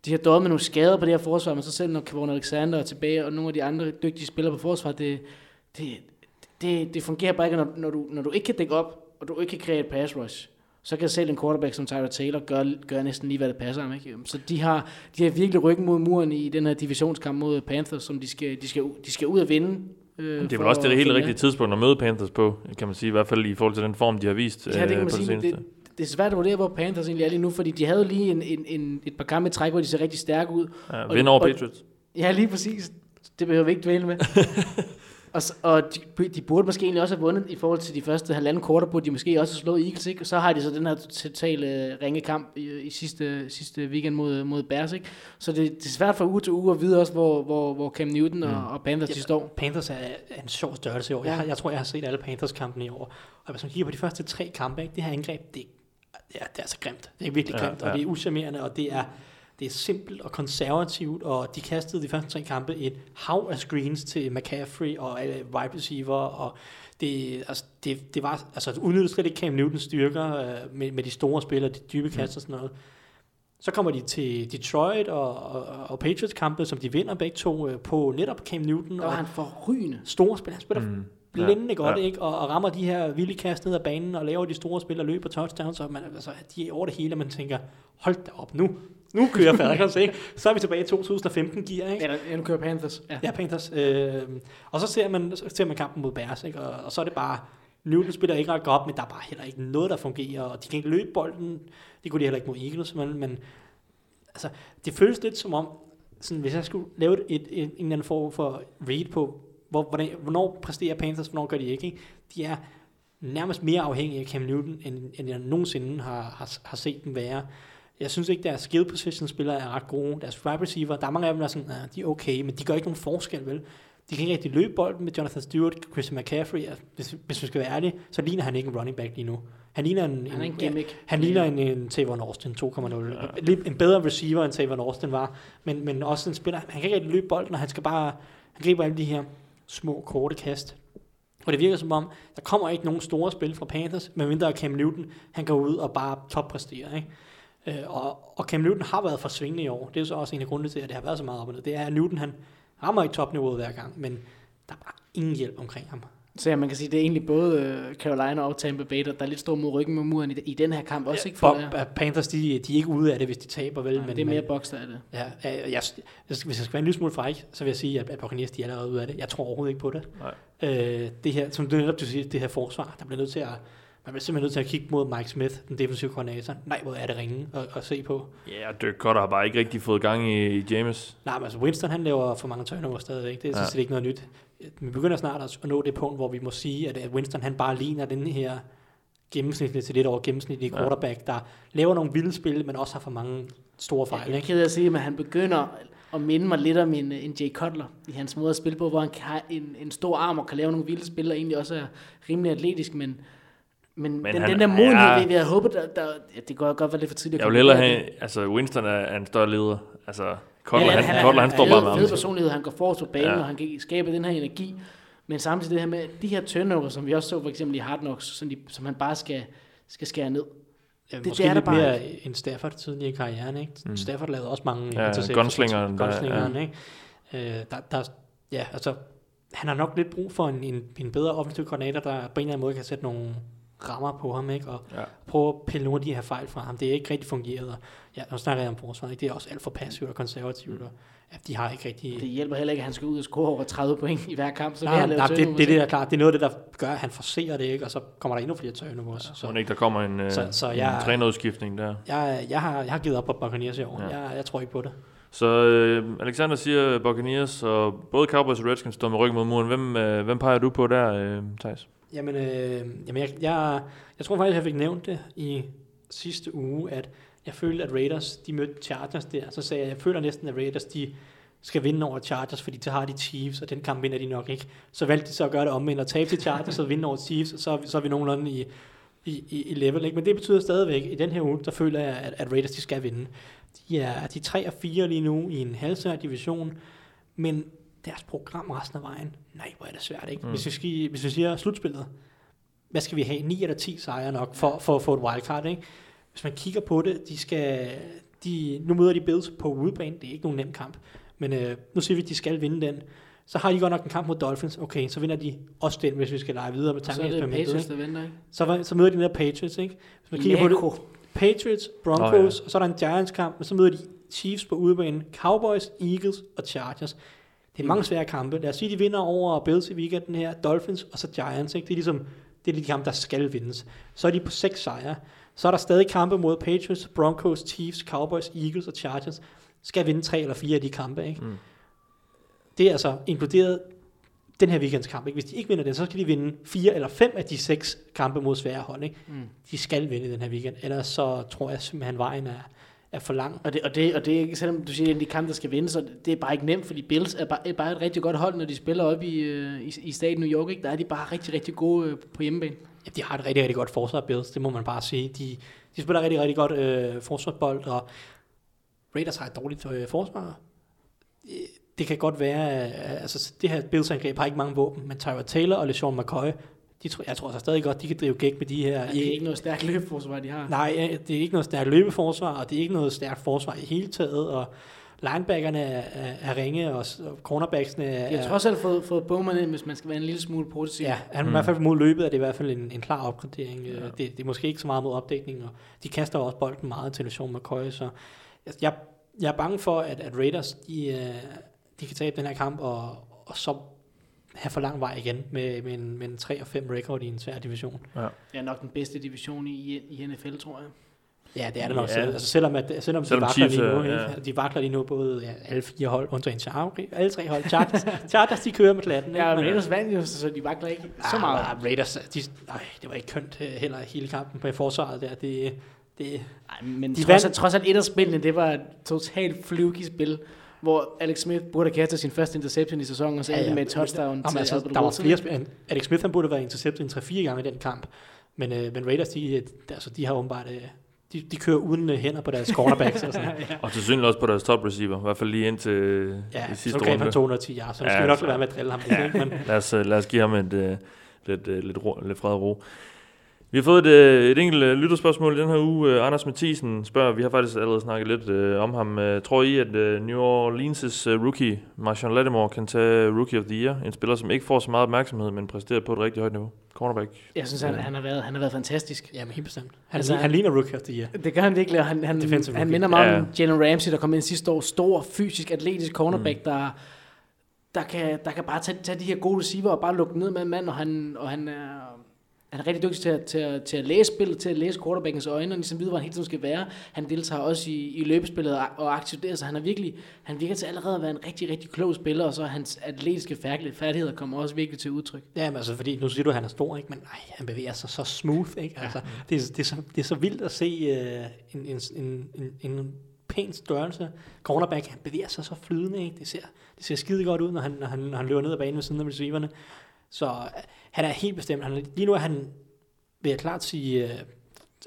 de har døjet med nogle skader på det her forsvar, men så selv når Kevon Alexander er tilbage, og nogle af de andre dygtige spillere på forsvar, det, det, det, det fungerer bare ikke, når, når, du, når du ikke kan dække op, og du ikke kan kreere et pass rush. Så kan selv en quarterback som Tyler Taylor gøre, gøre næsten lige, hvad det passer ham. Ikke? Så de har, de har virkelig ryggen mod muren i den her divisionskamp mod Panthers, som de skal, de skal, de skal ud og vinde. Øh, Det er vel også det helt rigtige tidspunkt at møde Panthers på, kan man sige, i hvert fald i forhold til den form, de har vist Ja, det kan øh, man på det sige. men seneste. Det, det er svært at vurdere, hvor Panthers egentlig er lige nu, fordi de havde lige en, en, en, et par kampe i træk, hvor de ser rigtig stærke ud. Ja, og- vinde over og- Patriots. Ja, lige præcis. Det behøver vi ikke dvæle med. og, og de, de, burde måske egentlig også have vundet i forhold til de første halvanden kvarter, burde de måske også have slået Eagles, ikke? Og så har de så den her totale ringe kamp i, i sidste, sidste weekend mod, mod Bears, ikke? Så det, det er svært fra uge til uge at vide også, hvor, hvor, hvor Cam Newton og, Mm. og Panthers de står. Panthers er, er en sjov størrelse i år. Ja. Jeg, jeg tror, jeg har set alle Panthers-kampene i år. Og hvis man kigger på de første tre kampe, ikke, det her angreb, det, ja, det er så grimt. Det er virkelig Ja, grimt, ja. og det er uschammerende, og det er, det er simpelt og konservativt, og de kastede de første tre kampe et hav af screens til McCaffrey og alle wide receiver, og det, altså, det, det var, altså, udnyttede slet ikke Cam Newtons styrker øh, med, med de store spillere, de dybe kast og sådan noget. Så kommer de til Detroit og, og, og Patriots kampe, som de vinder begge to øh, på netop Cam Newton. Der og var han forrygende. store spil. Han spiller mm. Mm. blændende Ja, godt, ja. ikke? Og, og, rammer de her vilde kast ned ad banen, og laver de store spil og løber touchdowns, og man, altså, de er over det hele, og man tænker, hold da op, nu, nu kører Falcons, ikke? Så er vi tilbage i 2015 gear, ikke? Ja, ja, nu kører Panthers. Ja. Ja, Panthers. Øh, og så ser, man, så ser man kampen mod Bears, ikke? Og, og så er det bare, Newton spiller ikke ret godt, men der er bare heller ikke noget, der fungerer, og de kan ikke løbe bolden. Det kunne de heller ikke mod Eagles, men, men altså, det føles lidt som om, sådan, hvis jeg skulle lave et, et, et, en eller anden form for read på, hvor, hvordan, hvornår præsterer Panthers, hvornår gør de ikke, ikke? De er nærmest mere afhængige af Cam Newton, end, end jeg nogensinde har, har, har set dem være. Jeg synes ikke, deres skill position spillere er ret gode. Deres wide receiver, der er mange af dem, der er sådan, ah, de er okay, men de gør ikke nogen forskel, vel? De kan ikke rigtig løbe bolden med Jonathan Stewart, Christian McCaffrey. Ja, Hvis, hvis vi skal være ærlige, så ligner han ikke en running back lige nu. Han ligner en, Han er en ja, gimmick. han ligner en, en Tavon Austin 2.0. Lidt En bedre receiver, end Tavon Austin var. Men, men også en spiller, han kan ikke rigtig løbe bolden, og han skal bare, han griber alle de her små, korte kast. Og det virker som om, der kommer ikke nogen store spil fra Panthers, medmindre Cam Newton, han går ud og bare toppræsterer, ikke? Øh, og, og Cam Newton har været for svingende i år. Det er så også en af grundene til, at det har været så meget op og ned. Det er, at Newton han rammer ikke topniveauet hver gang, men der er bare ingen hjælp omkring ham. Så ja, man kan sige, det er egentlig både øh, Carolina og Tampa Bay, der der er lidt stor mod ryggen med muren i, i den her kamp også, ikke? Bob, For, Panthers, de, de er ikke ude af det, hvis de taber, vel? men, det er mere boks, der er det. Ja, jeg, jeg, jeg, hvis jeg skal være en lille smule fræk, så vil jeg sige, at, at Buccaneers de er allerede ude af det. Jeg tror overhovedet ikke på det. Nej. Øh, det her, som du netop du siger, det her forsvar, der bliver nødt til at, man bliver simpelthen nødt til at kigge mod Mike Smith, den defensive koordinator. Nej, hvor er det ringe at, at se på. Ja, og Dirk Cutter har bare ikke rigtig fået gang i, i James. Nej, men altså Winston han laver for mange turnovers stadigvæk. Det er Ja. ja. ikke noget nyt. Vi begynder snart at nå det punkt, hvor vi må sige, at at Winston han bare ligner den her gennemsnitlige til lidt over gennemsnitlige Ja. quarterback, der laver nogle vilde spil, men også har for mange store fejl. Jeg er Ikke? ked af at sige, men han begynder at minde mig lidt om en, en Jay Cutler i hans måde at spille på, hvor han have en, en stor arm og kan lave nogle vilde spil, og egentlig også er rimelig atletisk, men Men, Men den, han- den der modenhed, ja. ja. vi, vi havde håbet, der, der, ja, det går godt være lidt for tidligt. Jeg vil hellere have, altså Winston er, er en større leder. Altså, Kotler, Ja, han, han, Kotler, han står fed- bare med ham. personlighed, han går forrest på banen, Ja. ja. og han kan skabe den her energi. Men samtidig det her med de her turnover, som vi også så for eksempel i Hard Knocks, som, de, som han bare skal, skal skære ned. Ja, det måske er der lidt bare mere end Stafford tidligere i karrieren, ikke? Mm. Stafford lavede også mange Ja, interceptions. gunslingeren, der- Gunslingeren, ikke? Øh, der, der, ja, altså, han har nok lidt brug for en, en, en bedre offensiv koordinator, der på en eller anden måde kan sætte nogle rammer på ham, ikke? Og Ja. prøve at pille nogle af de her fejl fra ham. Det er ikke rigtig fungeret. Og, ja, nu snakker jeg om forsvaret, ikke? Det er også alt for passivt og konservativt, og ja, de har ikke rigtig... Det hjælper heller ikke, at han skal ud og score over 30 point i hver kamp. Så nej, han nej, det, det, det, det er klart. Det er noget af det, der gør, at han forser det, ikke? Og så kommer der endnu flere turnovers. Så Så, ikke, der kommer en, øh, Så- så en jeg- trænerudskiftning der. jeg, jeg, har, jeg har givet op på Buccaneers i år. Ja. Ja. Jeg, jeg tror ikke på det. Så øh, Alexander siger Buccaneers, og både Cowboys og Redskins står med ryggen mod muren. Hvem, øh, hvem peger du på der, øh, Thijs? Jamen, øh, jamen jeg, jeg, jeg tror faktisk, jeg fik nævnt det i sidste uge, at jeg følte, at Raiders, de mødte Chargers der. Så sagde jeg, jeg føler næsten, at Raiders, de skal vinde over Chargers, fordi så har de Chiefs, og den kamp vinder de nok ikke. Så valgte de så at gøre det omvendt og tabe til Chargers og vinde over Chiefs, og så, er vi- så er vi nogenlunde i, i, i, i level. Ikke? Men det betyder stadigvæk, i den her uge, der føler jeg, at, at Raiders, de skal vinde. De er, de er 3 og 4 lige nu i en halvsær division, men deres program resten af vejen, nej, hvor er det svært, ikke? Mm. Hvis, vi skal, hvis vi siger slutspillet, hvad skal vi have? 9 eller 10 sejre nok for, for at få et wildcard, ikke? Hvis man kigger på det, de skal, de, nu møder de Bills på udebane, det er ikke nogen nem kamp, men øh, nu siger vi, at de skal vinde den. Så har de godt nok en kamp mod Dolphins, okay, så vinder de også den, hvis vi skal lege videre med Så er det. Patriots, der venter, ikke? Så, så møder de der Patriots, ikke? Hvis man kigger på det. Patriots, Broncos, oh, ja. og så er der en Giants-kamp, og så møder de Chiefs på udebane, Cowboys, Eagles og Chargers. Det er mange svære kampe. Lad os sige, de vinder over Bills i weekenden her, Dolphins og så Giants. Ikke? Det er ligesom det er de kampe, der skal vindes. Så er de på seks sejre. Så er der stadig kampe mod Patriots, Broncos, Chiefs, Cowboys, Eagles og Chargers. Skal vinde tre eller fire af de kampe. Ikke? Mm. Det er altså inkluderet den her weekends kamp. Ikke? Hvis de ikke vinder den, så skal de vinde fire eller fem af de seks kampe mod svære hold. Ikke? Mm. De skal vinde den her weekend, ellers så tror jeg simpelthen, vejen er, er for lang. Og det, og, det, og det er ikke, selvom du siger, at de kampe, der skal vinde, så det er bare ikke nemt, fordi Bills er bare, er bare et rigtig godt hold, når de spiller op i, øh, i, i staten New York. Ikke? Der er de bare rigtig, rigtig gode øh, på hjemmebane. Ja, de har et rigtig, rigtig godt forsvar, Bills, det må man bare sige. De, de spiller rigtig, rigtig godt øh, forsvarsbold, og Raiders har et dårligt øh, forsvar. Det kan godt være, øh, altså det her Bills-angreb har ikke mange våben, men Tyra Taylor og LeSean McCoy, de tror, jeg tror så stadig godt, de kan drive gæk med de her. Det er ikke noget stærkt løbforsvar, de har. Nej, øh, det er ikke noget stærkt løbeforsvar, og det er ikke noget stærkt forsvar i hele taget, og linebackerne er, er, er ringe, og, cornerbacksene er... De har trods alt fået, fået Bowman ind, hvis man skal være en lille smule positiv. Ja, han, Mm. i hvert fald mod løbet er det i hvert fald en, en klar opgradering. Ja. Ja. Det, det er måske ikke så meget mod opdækning, og de kaster også bolden meget til LeSean McCoy, så jeg- jeg, jeg er bange for, at, at Raiders, de, øh, de kan tabe den her kamp, og, og så have for lang vej igen med, med, en, med en 3 og 5 record i en svær division. Det er nok den bedste division i, i NFL, tror jeg. Ja, det er det nok Ja. selv. Altså selvom, at, selvom, Selvom de vakler Chiefs lige nu, ja. de vakler lige nu både ja, alle fire hold, undtagen Chargers, alle tre hold. Chargers, Chargers de kører med klatten. Ja, Men- Raiders vandt jo, så de vakler ikke så Ah, meget. ah, Raiders, de, nej, det var ikke kønt øh, heller hele kampen på forsvaret der. Det, det, Ej, men De trods, vandt- trods alt et af spillene, det var et totalt fluky spil, hvor Alex Smith burde have kastet sin første interception i sæsonen, og så endte med et touchdown Jamen, til altså, der var flere spil. Alex Smith han burde have været interceptet en 3-4 gange i den kamp. Men, øh, men Raiders, de, øh, altså, de har åbenbart... Øh, de, de kører uden øh, hænder på deres cornerbacks. og sådan. Og til synligheden også på deres top receiver, i hvert fald lige indtil Ja, i så sidste greb han runde. 210 yards, så nu Ja, skal vi nok så- lade være med at drille ham lidt. Ikke? Men, Lad os, øh, lad os give ham et, øh, lidt, øh, lidt, ro, lidt fred og ro. Vi har fået et, øh, et enkelt øh, lytterspørgsmål i den her uge. Øh, Anders Mathisen spørger, vi har faktisk allerede snakket lidt øh, om ham. Tror I, at øh, New Orleans' øh, rookie, Marshawn Lattimore, kan tage Rookie of the Year? En spiller, som ikke får så meget opmærksomhed, men præsterer på et rigtig højt niveau. Cornerback. Jeg synes, han, han, har været, han har været fantastisk. ja, men helt bestemt. Han, Altså, han ligner rookie of the year. Det gør han virkelig, og han, han, Defensive han minder meget Ja. om Jalen Ramsey, der kom ind sidste år. Stor, fysisk, atletisk cornerback, mm. der, der, kan, der kan bare tage, tage de her gode receiver og bare lukke ned med en mand, og han, og han er... Han er rigtig dygtig til at, til, at, til at læse spillet, til at læse quarterbackens øjne, og ligesom vide, hvor han hele tiden skal være. Han deltager også i, i løbespillet og, og aktivt der, så han, er virkelig, han virker til allerede at være en rigtig, rigtig klog spiller, og så hans atletiske færdig- færdigheder kommer også virkelig til udtryk. Ja, men altså, fordi nu siger du, at han er stor, ikke? men ej, han bevæger sig så smooth. Ikke? Altså, det, er, det, er så, det er så vildt at se uh, en, en, en, en, en pæn størrelse. Cornerback, han bevæger sig så flydende. Ikke? Det, ser, det ser skide godt ud, når han, når han, når han løber ned ad banen ved siden af receiverne. Så han er helt bestemt. Han, er- lige nu er han vil jeg klart sige, øh,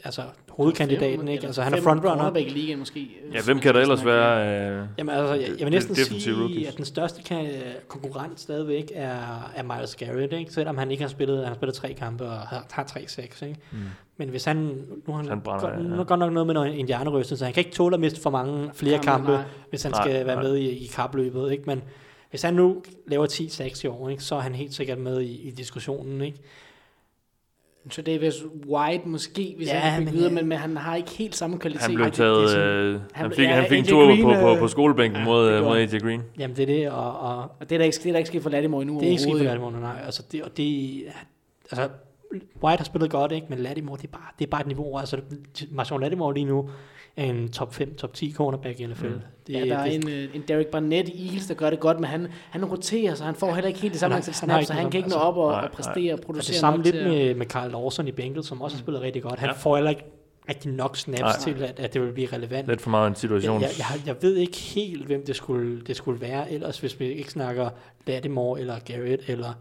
altså hovedkandidaten, Fem, ikke? Altså han er frontrunner. i ligaen måske. øh, Ja, hvem kan der ellers være? Øh, Jamen altså, jeg, jeg vil næsten sige, rookies. at den største kan, konkurrent stadigvæk er, er Miles Garrett, ikke? selvom han ikke har spillet, han har spillet tre kampe og har, har 3-6. Ikke? Mm. Men hvis han, nu har han, Han brænder, godt, ja. nu godt nok noget med noget, en hjernerystelse, så han kan ikke tåle at miste for mange flere Kampe, kampe, hvis han Nej, skal være nej. med i, i kapløbet. Ikke? Men hvis han nu laver 10-6 i år, ikke? så er han helt sikkert med i, i diskussionen. Ikke? Så Davis White måske, hvis Ja, ja, han men, videre, øh, men, men han har ikke helt samme kvalitet. han blev Ej, det- taget... det er sådan- Øh, han fik, ja, han fik en tur Green, på, på, øh, på skolebænken ja, mod, det øh, mod AJ Green. Jamen det er det, og, og Og det er der ikke, det er der ikke sket for Lattimore endnu det er ikke sket for. Lattimore, nej. Altså, det, og det, altså, White har spillet godt, ikke? men Lattimore, det er bare, det er bare et niveau. Altså, Marshawn Lattimore lige nu er en top 5, top 10 cornerback i NFL. Mm. Det, Ja, der er det, en, øh, en Derek Barnett i Eagles, der gør det godt, men han, han roterer, så han får heller ikke helt det samme antal snaps, så han kan ikke nå samme, op og, nej, og præstere og Og producere det samme lidt med, med Carl Lawson i Bengals, som også har spillet rigtig godt. Han Ja. får heller ikke rigtig nok snaps Nej. til, at, at det vil blive relevant. Lidt for meget en Jeg, situation. jeg, jeg, jeg ved ikke helt, hvem det skulle, det skulle være, ellers hvis vi ikke snakker Lattimore eller Garrett eller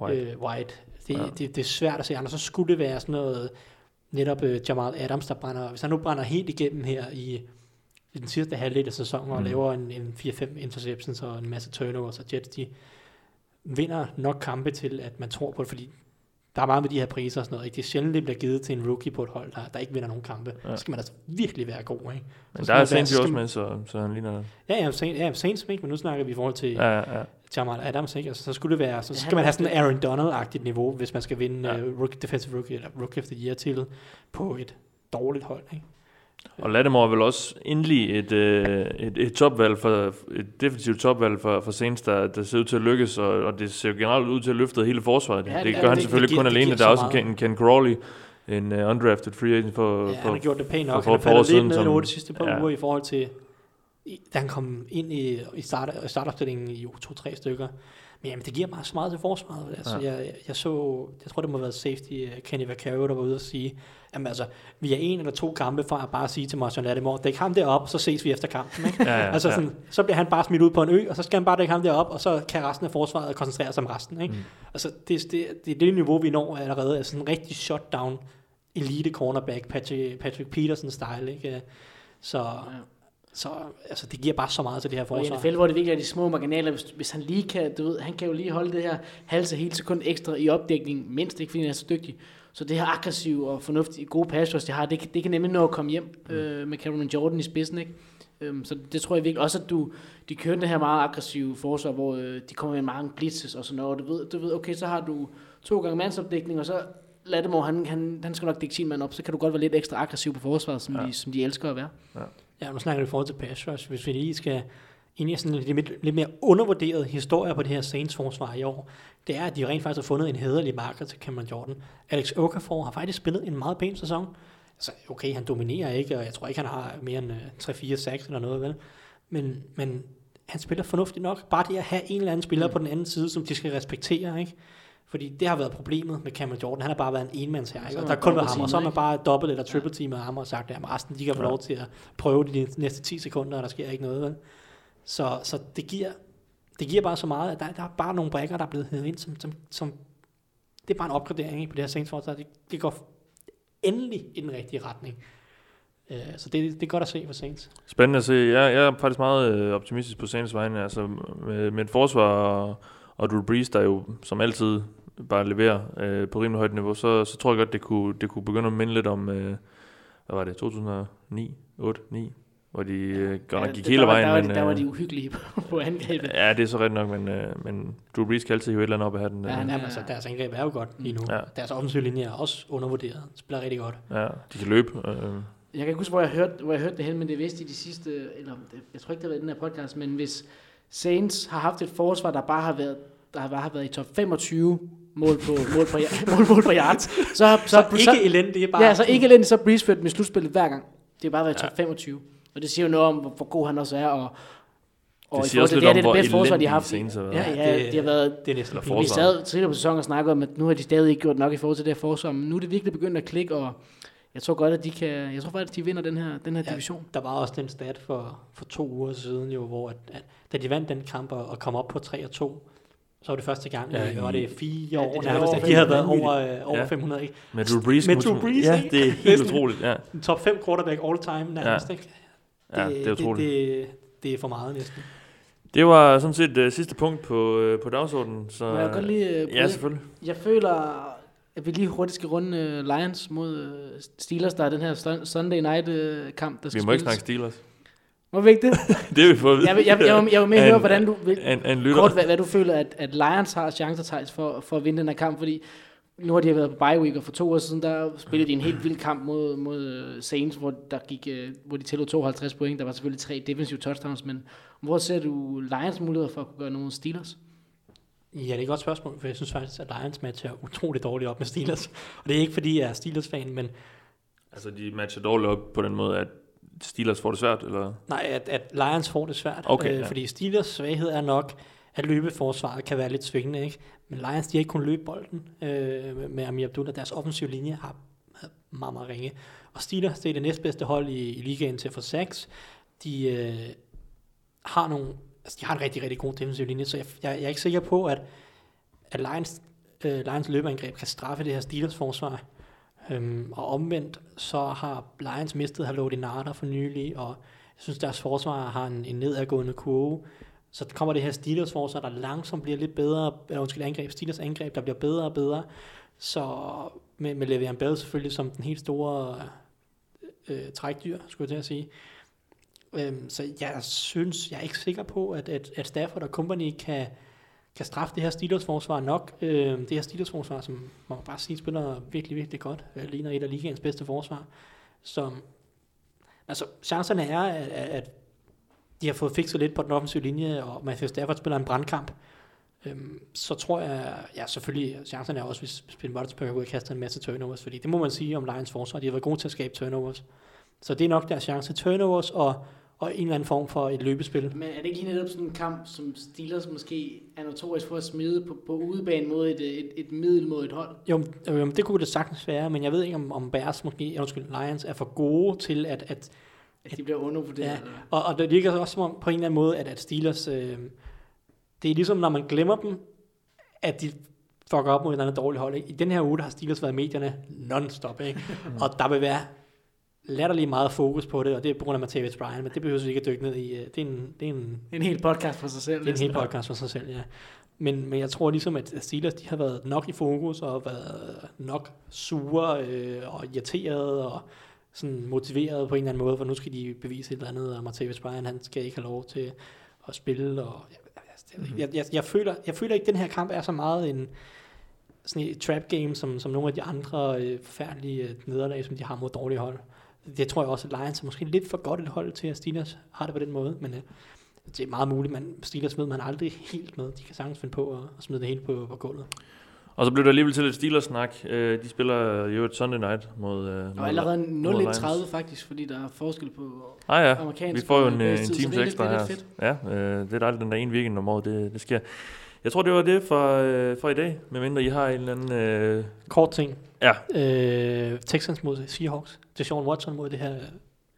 White. Øh, White. Det, Ja. det, det er svært at se andre. Så skulle det være sådan noget, netop øh, Jamal Adams, der brænder, hvis han nu brænder helt igennem her i, i den sidste halvdel af sæsonen, og Mm. laver en, en 4-5 interceptions og en masse turnovers, og Jets, de vinder nok kampe til, at man tror på det, fordi der er meget med de her priser og sådan noget. Ikke? Det er sjældent, det bliver givet til en rookie på et hold, der, der ikke vinder nogen kampe. Ja. Så skal man altså virkelig være god, ikke? Men så der er Saints jo også med, så, så han ligner... Ja, ja, Saints, ja, Saints ikke, men nu snakker vi i forhold til Ja, ja, ja. Jamal Adams, ikke? Altså, så skulle det være, så Ja, skal han man er have sådan en Aaron Donald-agtigt niveau, hvis man skal vinde Ja. uh, rookie, defensive rookie, eller rookie of the year til på et dårligt hold, ikke? Og Lattimore er vel også endelig et, øh, et, et topvalg for, et defensivt topvalg for, for Saints, der, der ser ud til at lykkes, og, og det ser jo generelt ud til at løfte hele forsvaret. Ja, det, det- det gør han det- selvfølgelig det giver- kun det alene. giver Der er så også en meget. Ken, Ken Crawley, en uh, undrafted free agent for, Ja, for, han har gjort det pænt nok. for Han har par år faldet lidt ned over de sidste par ja. uger i forhold til, i- da han kom ind i, i, start, i startopstillingen i u 2-3 stykker. Men jamen, det giver meget så meget til forsvaret. Altså, Ja. jeg, jeg, så, jeg tror, det må have været safety uh, Kenny Vaccaro, der var ude og sige, jamen altså, vi er en eller to kampe fra at bare sige til Martin Lattimore, dæk ham derop, så ses vi efter kampen. Ikke? Ja, ja, altså ja. sådan, så bliver han bare smidt ud på en ø, og så skal han bare dække ham derop, og så kan resten af forsvaret koncentrere sig om resten. Ikke? Mm. Altså, det, det, det er det niveau, vi når allerede, altså en rigtig shutdown elite cornerback, Patrick, Patrick Peterson style, ikke? Så, Ja. Så altså, det giver bare så meget til det her Og i forsvar. NFL, hvor det virkelig er de små marginaler, hvis, hvis han lige kan, du ved, han kan jo lige holde det her halse hele sekund ekstra i opdækning, mindst ikke fordi han er så dygtig. Så det her aggressive og fornuftige, gode pass de har, det, kan- det kan nemlig nå at komme hjem Mm. øh, med Cameron Jordan i spidsen, ikke? Øhm, så det tror jeg virkelig også, at du, de kører det her meget aggressive forsvar, hvor øh, de kommer med mange blitzes og sådan noget. Du ved, du ved, okay, så har du to gange mandsopdækning, og så Lattimore, han, han, han skal nok dække sin mand op, så kan du godt være lidt ekstra aggressiv på forsvaret, som, ja. de, som de elsker at være. Ja, nu snakker vi i forhold til pass rush. Hvis vi lige skal ind i sådan lidt, lidt, lidt mere undervurderet historie på det her Saints forsvar i år, det er, at de rent faktisk har fundet en hederlig marker til Cameron Jordan. Alex Okafor har faktisk spillet en meget pæn sæson. Altså, okay, han dominerer ikke, og jeg tror ikke, han har mere end øh, 3-4 sacks eller noget, vel? Men, men han spiller fornuftigt nok. Bare det at have en eller anden spiller Mm. på den anden side, som de skal respektere, ikke? Fordi det har været problemet med Cameron Jordan. Han har bare været en enmands her, ikke? Og der har kun været ham, og så har man bare dobbelt eller triple teamet ham og sagt, at resten de kan få lov til at prøve de næste 10 sekunder, og der sker ikke noget. Vel? Så, så det, giver, det giver bare så meget, at der, der er bare nogle brækker, der er blevet hævet ind, som, som, som det er bare en opgradering ikke, på det her Saints forsvar. Det, det går endelig i den rigtige retning. Uh, så det, det er godt at se for Saints. Spændende at se. Jeg, jeg er faktisk meget øh, optimistisk på Saints vegne. Altså, med, med et forsvar og, og Drew Brees, der jo som altid bare leverer øh, på rimelig højt niveau, så, så tror jeg godt, det kunne, det kunne begynde at minde lidt om, øh, hvad var det, 2009, 8, 9, hvor de øh, godt nok Ja, gik det- hele vejen. Der, var, men, de, der var øh, de uhyggelige på, på angrebet. Ja, det er så rigtigt nok, men, øh, men Drew Brees kan altid hive et eller andet op af hatten. Ja, Ja, han Ja, er- Jamen, altså, deres angreb er jo godt lige nu. Ja. Ja. Deres offensive linje er også undervurderet. Spiller rigtig godt. ja, de kan løbe. Øh, Jeg kan ikke huske, hvor jeg hørte, hvor jeg hørte det hen, men det er vist i de sidste, eller jeg tror ikke, det har været i den her podcast, men hvis Saints har haft et forsvar, der bare har været, der bare har været i top 25 mål på, mål på, mål, mål på yards, så, så, Så, så ikke elendigt, det er bare... ja, så ikke elendigt, så Breeze ført med slutspillet hver gang. Det har bare været Ja. top 25. Og det siger jo noget om, hvor, hvor god han også er, og, og Det siger også lidt det, om, det er hvor det bedste forsvar, de har haft. Været. Ja, Ja, det- de har været Det er næsten vi sad tidligere på sæsonen og snakkede om, at nu har de stadig ikke gjort nok i forhold til det her forsvar, men nu er det virkelig begyndt at klikke, og jeg tror godt, at de kan, jeg tror faktisk, at de vinder den her, den her Ja. division. Der var også den stat for, for to uger siden, jo, hvor at, at, da de vandt den kamp og, og kom op på 3 og 2, så var det første gang, Ja, ja, i- var det fire Ja, år det er nærmest, over at de havde 500. været over, øh, over Ja. 500, ikke? Med Drew Brees. Med Drew Brees, Ja, ikke? det er helt utroligt. Ja, En top 5 quarterback all time nærmest, ikke? ja det er utroligt. Det, det, det er for meget næsten. Det var sådan set det sidste punkt på, øh, på dagsordenen. Så, Må jeg godt lige øh, Ja, selvfølgelig. Jeg føler, at vi lige hurtigt skal runde Lions mod Steelers, der er den her Sun- Sunday night kamp, der Vi skal må ikke spilles. snakke Steelers. Må vi ikke det? Det vil vi få at vide. Jeg jeg, jeg, jeg vil Af høre, hvordan du vil, en lytter. kort, hvad, hvad du føler, at, at Lions har chancer Thijs, for, for at vinde den her kamp, fordi nu har de været på bye week, og for to år siden, der spillede de en helt vild kamp mod, mod øh, Saints, hvor, der gik, øh, hvor de tillod 52 point. Der var selvfølgelig tre defensive touchdowns, men hvor ser du Lions muligheder for at kunne gøre nogle Steelers? Ja, det er et godt spørgsmål, for jeg synes faktisk, at Lions matcher utroligt dårligt op med Steelers. Og det er ikke, fordi jeg er Steelers-fan, men Altså, de matcher dårligt op på den måde, at Steelers får det svært, eller? nej, at, at Lions får det svært. Okay, øh, ja. Fordi Steelers svaghed er nok, at løbeforsvaret kan være lidt svingende, ikke? Men Lions, de har ikke kun løbe bolden øh, med- Amir Abdullah. Deres offensive linje har været meget, meget ringe. Og Steelers, det er det næstbedste hold i, i ligaen til for sacks. De øh, har nogle, altså de har en rigtig, rigtig god defensiv linje, så jeg, jeg, jeg er ikke sikker på, at, at Lions, øh, Lions løbeangreb kan straffe det her Steelers forsvar. Øhm, og omvendt, så har Lions mistet Haloti Narder for nylig, og jeg synes, deres forsvar har en, en nedadgående kurve. Så kommer det her Steelers forsvar, der langsomt bliver lidt bedre, eller undskyld, angreb, Steelers angreb, der bliver bedre og bedre. Så med, med Le'Veon Bell selvfølgelig som den helt store øh, øh trækdyr, skulle jeg til at sige. Øhm, så jeg synes, jeg er ikke sikker på, at, at, at Stafford og company kan, kan straffe det her Steelers forsvar nok. Øh, det her Steelers forsvar, som må man bare sige, spiller virkelig, virkelig godt. Øh, ligner et af ligaens bedste forsvar. Så altså, chancerne er, at, at, de har fået fikset lidt på den offensive linje, og Matthew Stafford spiller en brandkamp. Øhm, så tror jeg, ja selvfølgelig, chancerne er også, hvis Ben Roethlisberger går og kaster en masse turnovers, fordi det må man sige om Lions forsvar, de har været gode til at skabe turnovers. Så det er nok deres chance. Turnovers og, og en eller anden form for et løbespil. Men er det ikke lige netop sådan en kamp, som Steelers måske er notorisk for at smide på, på udebane mod et, et, et middel mod et hold? Jo, jo, det kunne det sagtens være, men jeg ved ikke, om, om Bears måske, undskyld, Lions er for gode til at, at At de bliver undervurderet? Ja, og, og det virker også som om på en eller anden måde, at, at Steelers, øh, det er ligesom når man glemmer dem, at de fucker op mod et eller andet dårligt hold. Ikke? I den her uge, der har Steelers været i medierne non-stop, ikke? og der vil være latterlig meget fokus på det, og det er på grund af Matthäus Bryan, men det behøver vi ikke at dykke ned i. øh, Det er en, det er en, En hel podcast for sig selv. det er en hel podcast for sig selv, ja. Men, men jeg tror ligesom, at Steelers de har været nok i fokus, og været nok sure øh, og irriterede, og sådan motiveret på en eller anden måde, for nu skal de bevise et eller andet, og Matthäus Bryan, han skal ikke have lov til at spille, og jeg, jeg, jeg, jeg, føler, jeg føler ikke, at den her kamp er så meget en sådan et trap game, som, som nogle af de andre øh, forfærdelige øh, nederlag, som de har mod dårlige hold. Det tror jeg også, at Lions er måske lidt for godt et hold til, at Steelers har det på den måde, men øh, det er meget muligt, men Steelers ved man aldrig helt med. De kan sagtens finde på at, at smide det hele på, på gulvet. Og så blev der alligevel til lidt Steelers-snak. Øh, de spiller jo et Sunday night mod, øh, Og allerede mod Lions. 0-1-30 faktisk, fordi der er forskel på Ah ja, amerikansk vi får jo og en, en times det ekstra lidt, her. det er lidt fedt. Ja, øh, det er dejligt, den der ene weekend om året, det, det sker. Jeg tror, det var det for, øh, for i dag, medmindre I har en eller anden... Øh, Kort ting. Ja, Øh, Texans mod Seahawks. Deshaun Watson mod det her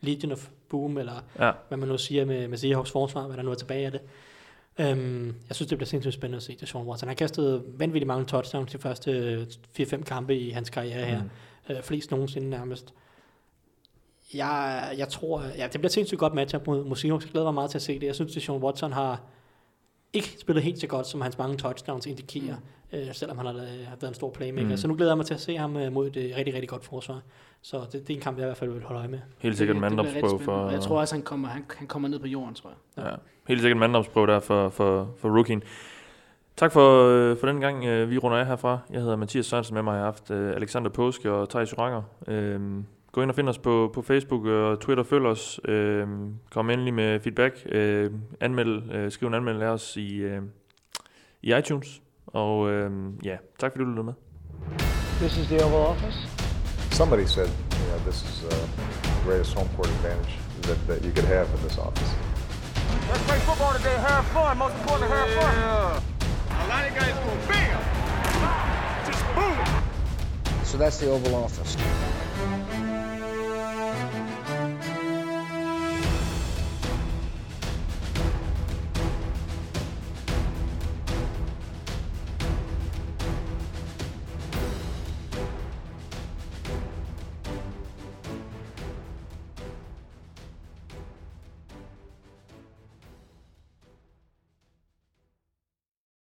Legion of Boom, eller ja. hvad man nu siger med, med Seahawks forsvar, hvad der nu er tilbage af det. Øhm, jeg synes, det bliver sindssygt spændende at se Deshaun Watson. Han har kastet vanvittigt mange touchdowns de første 4-5 kampe i hans karriere her. Mm. Øh, flest nogensinde nærmest. Jeg, jeg tror, ja, det bliver et sindssygt godt matchup mod, mod Seahawks. Jeg glæder mig meget til at se det. Jeg synes, at Sean Watson har ikke spillet helt så godt, som hans mange touchdowns indikerer, mm. Øh, selvom han har, har været en stor playmaker. Mm. Så nu glæder jeg mig til at se ham øh, mod et øh, rigtig, rigtig godt forsvar. Så det, det er en kamp, jeg i hvert fald vil holde øje med. Helt sikkert en manddomsprøve for... Og Jeg tror også, han kommer, han, han kommer ned på jorden, tror jeg. Ja, helt sikkert en manddomsprøve der for, for, for rookien. Tak for, øh, for den gang, øh, vi runder af herfra. Jeg hedder Mathias Sørensen, med mig har haft øh, Alexander Påske og Thijs Joranger. Øh, gå ind og find os på, på Facebook og Twitter, følg os. Øh, kom endelig med feedback. Øh, anmeld, øh, skriv en anmeldelse af os i, øh, i iTunes. Og øh, ja, tak fordi du lyttede med. This is the Oval Office. Somebody said, you know, this is uh, the greatest home court advantage that, that you could have in this office. Let's play football today, have fun. Most important, have fun. Yeah. A lot of guys go bam, just boom. So that's the Oval Office.